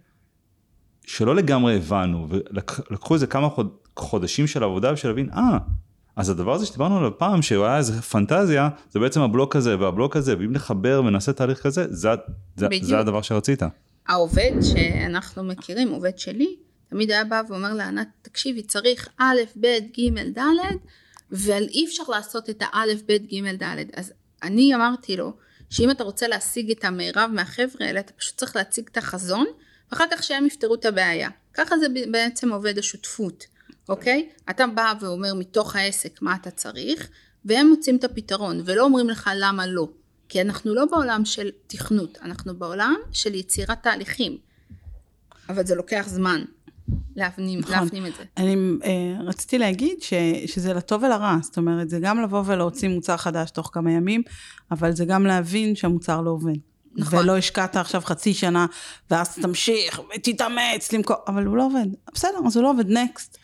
שלא לגמרי הבנו, ולקחו איזה כמה חוד, חודשים של עבודה בשביל להבין, אה, אז הדבר הזה שדיברנו עליו פעם, שהוא היה איזה פנטזיה, זה בעצם הבלוק הזה והבלוק הזה, ואם נחבר ונעשה תהליך כזה, זה, זה. זה הדבר שרצית. העובד שאנחנו מכירים, עובד שלי, תמיד היה בא ואומר לענת, תקשיבי, צריך א', ב', ג', ד', ואי אפשר לעשות את האלף, ב', ג', ד'. אז אני אמרתי לו, שאם אתה רוצה להשיג את המרב מהחבר'ה האלה, אתה פשוט צריך להציג את החזון, ואחר כך שהם יפתרו את הבעיה. ככה זה בעצם עובד השותפות, אוקיי? אתה בא ואומר מתוך העסק מה אתה צריך, והם מוצאים את הפתרון, ולא אומרים לך למה לא. כי אנחנו לא בעולם של תכנות, אנחנו בעולם של יצירת תהליכים. אבל זה לוקח זמן להפנים, נכון. להפנים את זה. אני אה, רציתי להגיד ש, שזה לטוב ולרע, זאת אומרת, זה גם לבוא ולהוציא מוצר חדש תוך כמה ימים, אבל זה גם להבין שהמוצר לא עובד. נכון. ולא השקעת עכשיו חצי שנה, ואז תמשיך ותתאמץ למכור, אבל הוא לא עובד. בסדר, אז הוא לא עובד נקסט.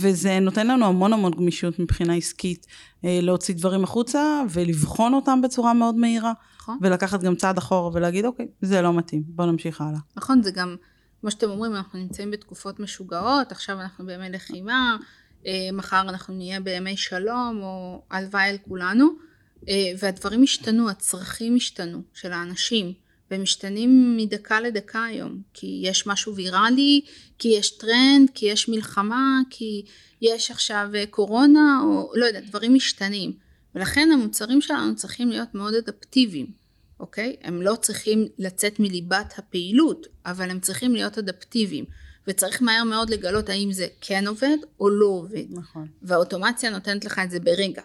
וזה נותן לנו המון המון גמישות מבחינה עסקית, אה, להוציא דברים החוצה ולבחון אותם בצורה מאוד מהירה, נכון. ולקחת גם צעד אחורה ולהגיד, אוקיי, זה לא מתאים, בוא נמשיך הלאה. נכון, זה גם, כמו שאתם אומרים, אנחנו נמצאים בתקופות משוגעות, עכשיו אנחנו בימי לחימה, אה, מחר אנחנו נהיה בימי שלום, או הלוואי על כולנו, אה, והדברים השתנו, הצרכים השתנו של האנשים, והם משתנים מדקה לדקה היום, כי יש משהו ויראלי, כי יש טרנד, כי יש מלחמה, כי יש עכשיו אה, קורונה, או לא יודע, דברים משתנים. ולכן המוצרים שלנו צריכים להיות מאוד אדפטיביים. אוקיי? הם לא צריכים לצאת מליבת הפעילות, אבל הם צריכים להיות אדפטיביים. וצריך מהר מאוד לגלות האם זה כן עובד או לא עובד. נכון. והאוטומציה נותנת לך את זה ברגע.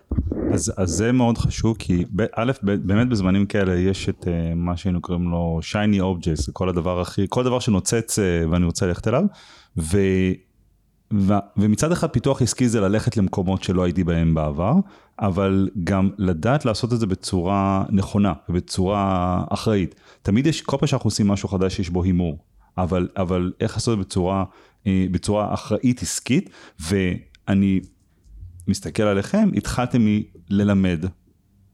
אז, אז זה מאוד חשוב, כי א', באמת בזמנים כאלה יש את uh, מה שהיינו קוראים לו objects, זה כל הדבר הכי, כל דבר שנוצץ uh, ואני רוצה ללכת אליו, ו, ו, ומצד אחד פיתוח עסקי זה ללכת למקומות שלא הייתי בהם בעבר, אבל גם לדעת לעשות את זה בצורה נכונה ובצורה אחראית. תמיד יש, כל פעם שאנחנו עושים משהו חדש יש בו הימור, אבל, אבל איך לעשות את זה בצורה, אה, בצורה אחראית עסקית, ואני מסתכל עליכם, התחלתם מללמד,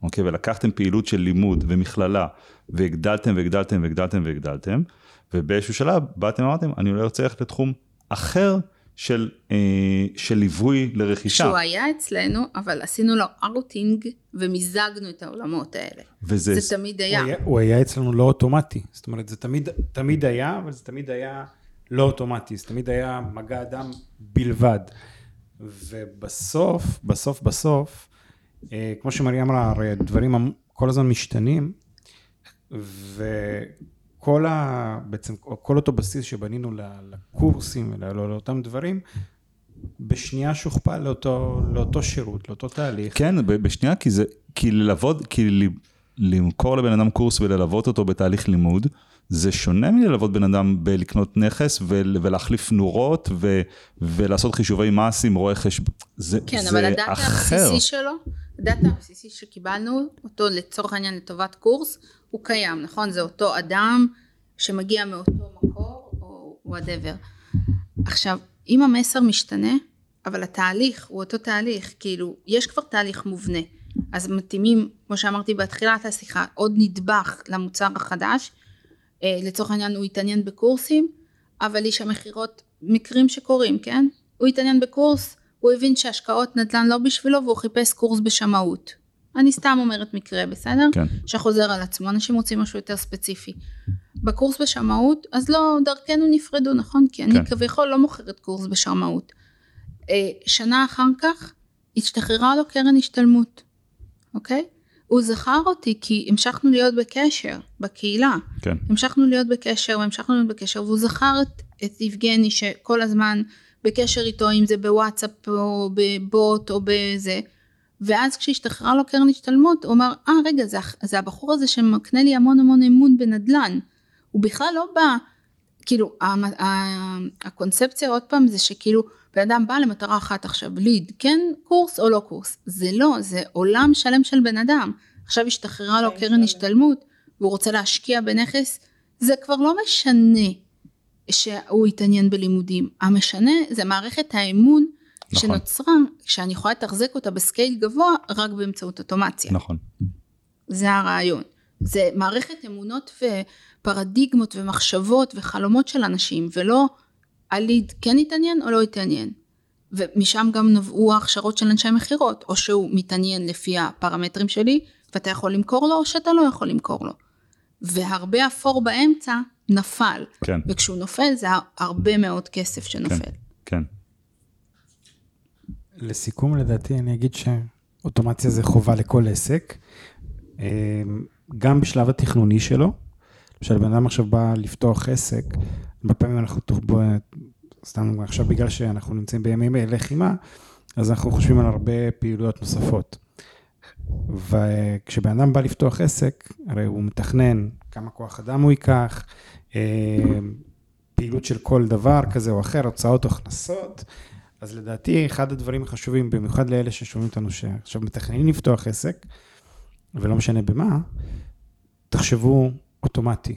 אוקיי? ולקחתם פעילות של לימוד ומכללה, והגדלתם והגדלתם והגדלתם והגדלתם, ובאיזשהו שלב באתם ואמרתם, אני אולי רוצה ללכת לתחום אחר, של, אה, של ליווי לרכישה. שהוא היה אצלנו, אבל עשינו לו אאוטינג ומיזגנו את העולמות האלה. וזה, זה תמיד היה. הוא היה, הוא היה אצלנו לא אוטומטי, זאת אומרת, זה תמיד, תמיד היה, אבל זה תמיד היה לא אוטומטי, זה תמיד היה מגע אדם בלבד. ובסוף, בסוף, בסוף, כמו שמריה אמרה, הרי הדברים כל הזמן משתנים, וכל ה... בעצם, כל אותו בסיס שבנינו ל- לקורסים ולאותם דברים, בשנייה שוכפל לאותו, לאותו שירות, לאותו תהליך. כן, בשנייה, כי זה, כי ללוות, כי ל- למכור לבן אדם קורס וללוות אותו בתהליך לימוד, זה שונה מללוות בן אדם בלקנות נכס ול- ולהחליף נורות ו- ולעשות חישובי מס עם רואה חשבון. זה, כן, זה אבל הדאטה. הבסיסי שלו, הדאטה הבסיסי שקיבלנו, אותו לצורך העניין לטובת קורס, הוא קיים, נכון? זה אותו אדם שמגיע מאותו מקור, או whatever. עכשיו, אם המסר משתנה, אבל התהליך הוא אותו תהליך, כאילו, יש כבר תהליך מובנה, אז מתאימים, כמו שאמרתי בתחילת השיחה, עוד נדבך למוצר החדש, אה, לצורך העניין הוא התעניין בקורסים, אבל איש המכירות, מקרים שקורים, כן? הוא התעניין בקורס, הוא הבין שהשקעות נדל"ן לא בשבילו והוא חיפש קורס בשמאות. אני סתם אומרת מקרה, בסדר? כן. שחוזר על עצמו, אנשים רוצים משהו יותר ספציפי. בקורס בשמאות, אז לא, דרכנו נפרדו, נכון? כי אני כן. כביכול לא מוכרת קורס בשמאות. אה, שנה אחר כך, השתחררה לו קרן השתלמות, אוקיי? הוא זכר אותי כי המשכנו להיות בקשר, בקהילה. כן. המשכנו להיות בקשר והמשכנו להיות בקשר והוא זכר את, את יבגני שכל הזמן בקשר איתו אם זה בוואטסאפ או בבוט או בזה. ואז כשהשתחררה לו קרן השתלמות הוא אמר אה ah, רגע זה, זה הבחור הזה שמקנה לי המון המון אמון בנדל"ן. הוא בכלל לא בא כאילו המ- הקונספציה עוד פעם זה שכאילו בן אדם בא למטרה אחת עכשיו ליד כן? קורס או לא קורס? זה לא זה עולם שלם של בן אדם. עכשיו השתחררה לו קרן השתלמות והוא רוצה להשקיע בנכס זה כבר לא משנה שהוא יתעניין בלימודים המשנה זה מערכת האמון נכון. שנוצרה שאני יכולה לתחזק אותה בסקייל גבוה רק באמצעות אוטומציה נכון. זה הרעיון. זה מערכת אמונות ופרדיגמות ומחשבות וחלומות של אנשים, ולא הליד כן התעניין או לא התעניין. ומשם גם נבעו ההכשרות של אנשי מכירות, או שהוא מתעניין לפי הפרמטרים שלי, ואתה יכול למכור לו, או שאתה לא יכול למכור לו. והרבה אפור באמצע נפל, כן. וכשהוא נופל זה הרבה מאוד כסף שנופל. כן. לסיכום, לדעתי, אני אגיד שאוטומציה זה חובה לכל עסק, אה, גם בשלב התכנוני שלו. למשל, בן אדם עכשיו בא לפתוח עסק, הרבה פעמים אנחנו, סתם עכשיו בגלל שאנחנו נמצאים בימי לחימה, אז אנחנו חושבים על הרבה פעילויות נוספות. וכשבן אדם בא לפתוח עסק, הרי הוא מתכנן כמה כוח אדם הוא ייקח, אה, פעילות של כל דבר כזה או אחר, הוצאות או הכנסות. אז לדעתי, אחד הדברים החשובים, במיוחד לאלה ששומעים אותנו, שעכשיו מתכננים לפתוח עסק, ולא משנה במה, תחשבו אוטומטי.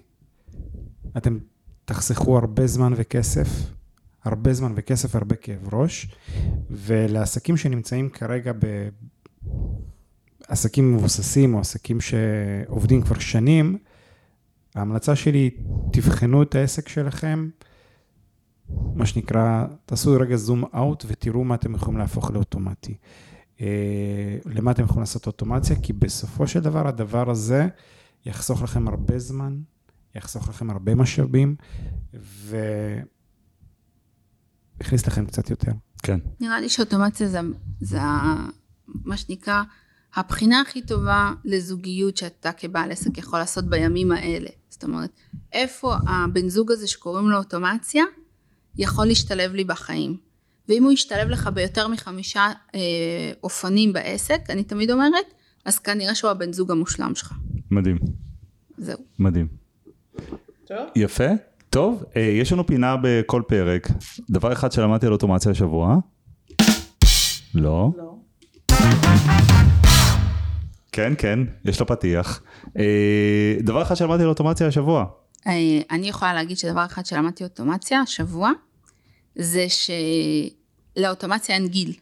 אתם תחסכו הרבה זמן וכסף, הרבה זמן וכסף, הרבה כאב ראש, ולעסקים שנמצאים כרגע ב... עסקים מבוססים או עסקים שעובדים כבר שנים, ההמלצה שלי, תבחנו את העסק שלכם, מה שנקרא, תעשו רגע זום אאוט ותראו מה אתם יכולים להפוך לאוטומטי. אה, למה אתם יכולים לעשות אוטומציה? כי בסופו של דבר הדבר הזה יחסוך לכם הרבה זמן, יחסוך לכם הרבה משאבים, ויכניס לכם קצת יותר. כן. נראה לי שאוטומציה זה, זה מה שנקרא הבחינה הכי טובה לזוגיות שאתה כבעל עסק יכול לעשות בימים האלה. זאת אומרת, איפה הבן זוג הזה שקוראים לו אוטומציה יכול להשתלב לי בחיים. ואם הוא ישתלב לך ביותר מחמישה אה, אופנים בעסק, אני תמיד אומרת, אז כנראה שהוא הבן זוג המושלם שלך. מדהים. זהו. מדהים. טוב. יפה. טוב, אה, יש לנו פינה בכל פרק. דבר אחד שלמדתי על אוטומציה השבוע. לא. לא. כן, כן, יש לו פתיח. אה, דבר אחד שלמדתי על אוטומציה השבוע. אה, אני יכולה להגיד שדבר אחד שלמדתי אוטומציה השבוע, זה שלאוטומציה אין גיל,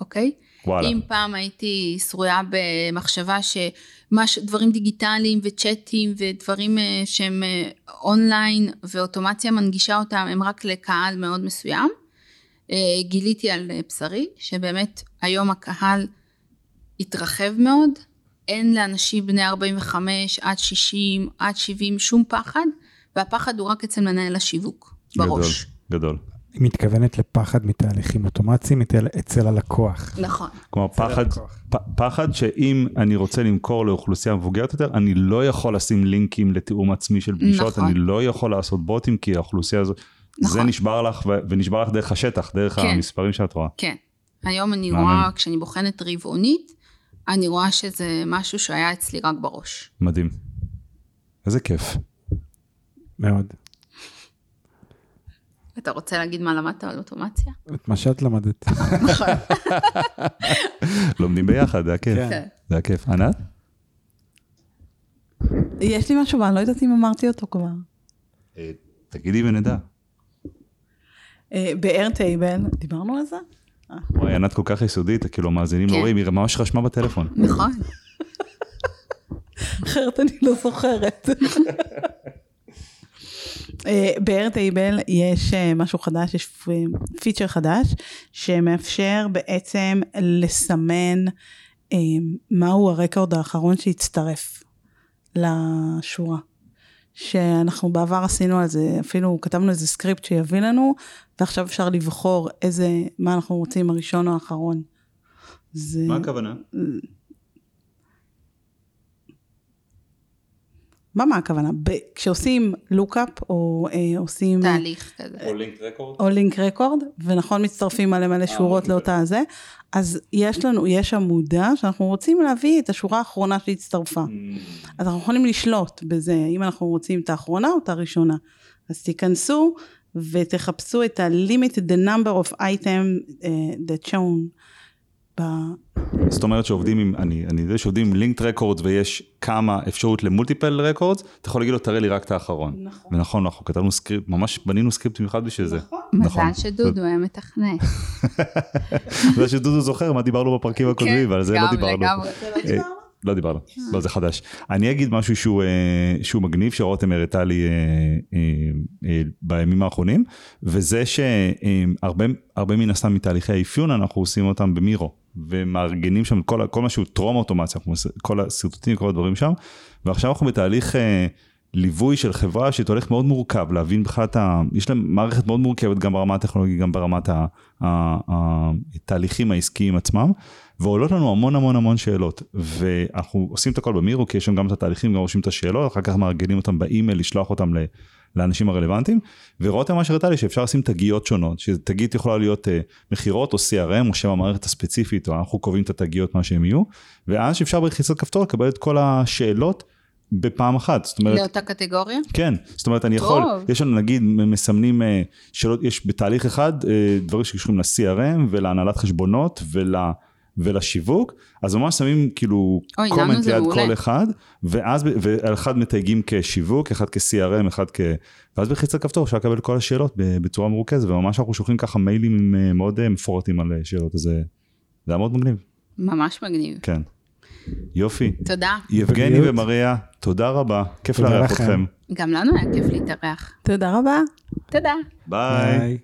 אוקיי? וואלה. אם פעם הייתי שרויה במחשבה שדברים דיגיטליים וצ'אטים ודברים אה, שהם אונליין ואוטומציה מנגישה אותם הם רק לקהל מאוד מסוים, גיליתי על בשרי, שבאמת היום הקהל התרחב מאוד, אין לאנשים בני 45 עד 60 עד 70 שום פחד, והפחד הוא רק אצל מנהל השיווק, בראש. גדול, גדול. היא מתכוונת לפחד מתהליכים אוטומציים אצל- אצל הלקוח. נכון. כלומר, פחד. פ, פחד שאם אני רוצה למכור לאוכלוסייה מבוגרת יותר, אני לא יכול לשים לינקים לתיאום עצמי של פגישות, נכון. אני לא יכול לעשות בוטים, כי האוכלוסייה הזאת, זה נכון. נשבר לך, ונשבר לך דרך השטח, דרך כן. המספרים שאת רואה. כן. היום אני. רואה, כשאני בוחנת רבעונית, אני רואה שזה משהו שהיה אצלי רק בראש. מדהים. איזה כיף. מאוד. אתה רוצה להגיד מה למדת על אוטומציה? את מה שאת למדת. נכון. [LAUGHS] לומדים ביחד, זה הכיף. כן. זה הכיף. ענת? יש לי משהו, אני לא יודעת אם אמרתי אותו כבר. אה, תגידי ונדע. אה, באיירטייבל, דיברנו על זה? וואי, ענת כל כך יסודית, כאילו המאזינים לא כן. רואים, היא ממש רשמה בטלפון. נכון. אחרת אני לא זוכרת. אה, באיירטייבל יש אה, משהו חדש, יש פיצ'ר חדש, שמאפשר בעצם לסמן אה, מהו ה record האחרון שהצטרף לשורה. שאנחנו בעבר עשינו על זה, אפילו כתבנו איזה סקריפט שיביא לנו, ועכשיו אפשר לבחור איזה, מה אנחנו רוצים, הראשון או האחרון. זה... מה הכוונה? מה מה הכוונה? ב- כשעושים lookup או אה, עושים... תהליך כזה. או link record? או link record, ונכון מצטרפים מלא מלא שורות אוקיי. לאותה זה, אז יש לנו, יש עמודה שאנחנו רוצים להביא את השורה האחרונה שהצטרפה. אז אנחנו יכולים לשלוט בזה, אם אנחנו רוצים את האחרונה או את הראשונה. אז תיכנסו ותחפשו את ה-limit the number of item uh, that shown. ב... זאת אומרת שעובדים עם, אני, אני יודע שעובדים עם link record ויש כמה אפשרות ל multiple records, אתה יכול להגיד לו תראה לי רק את האחרון. נכון. ונכון, אנחנו כתבנו סקריפט, ממש בנינו סקריפט במיוחד בשביל זה. נכון. מזל שדודו היה מתכנת. [LAUGHS] זה שדודו זוכר מה דיברנו בפרקים הקודמים, ועל זה לא גם דיברנו. לגמרי. לא דיברנו, לא זה חדש. אני אגיד משהו שהוא, אה, שהוא מגניב שרותם הראתה לי אה, אה, בימים האחרונים, וזה שהרבה הרבה מן הסתם מתהליכי האפיון אנחנו עושים אותם במירו, ומארגנים שם כל, כל מה שהוא טרום אוטומציה, כל השרטוטים, כל הדברים שם, ועכשיו אנחנו בתהליך ליווי של חברה תהליך מאוד מורכב, להבין בכלל את ה... יש להם מערכת מאוד מורכבת גם ברמה הטכנולוגית, גם ברמת התהליכים העסקיים עצמם. ועולות לנו המון המון המון שאלות, ואנחנו עושים את הכל במירו, כי יש שם גם את התהליכים, גם רושמים את השאלות, אחר כך מארגנים אותם באימייל, לשלוח אותם ל- לאנשים הרלוונטיים, ורותם מה שהראתה לי שאפשר לשים תגיות שונות, שתגית יכולה להיות uh, מכירות או CRM או שם המערכת הספציפית, או אנחנו קובעים את התגיות מה שהם יהיו, ואז שאפשר בלחיצת כפתור לקבל את כל השאלות בפעם אחת, זאת אומרת, לאותה קטגוריה? כן, זאת אומרת אני יכול, טוב. יש לנו נגיד מסמנים אה, שאלות, יש בתהליך אחד אה, דברים שקשורים ל-CRM ולהנהלת חשבונות ול, ולשיווק, אז ממש שמים כאילו אוי, קומנט ליד. כל אחד, ואז, ב- ואחד מתייגים כשיווק, אחד כ-CRM, אחד כ... ואז בלחיצת כפתור אפשר לקבל את כל השאלות ב- בצורה מרוכזת, וממש אנחנו שולחים ככה מיילים אה, מאוד אה, מפורטים על אה, שאלות, אז זה זה היה מאוד מגניב, ממש מגניב. כן. יופי. תודה. יבגני בריאות. ומריה, תודה רבה, כיף לארח. אתכם. גם לנו היה כיף להתארח. תודה רבה. תודה. ביי. ביי.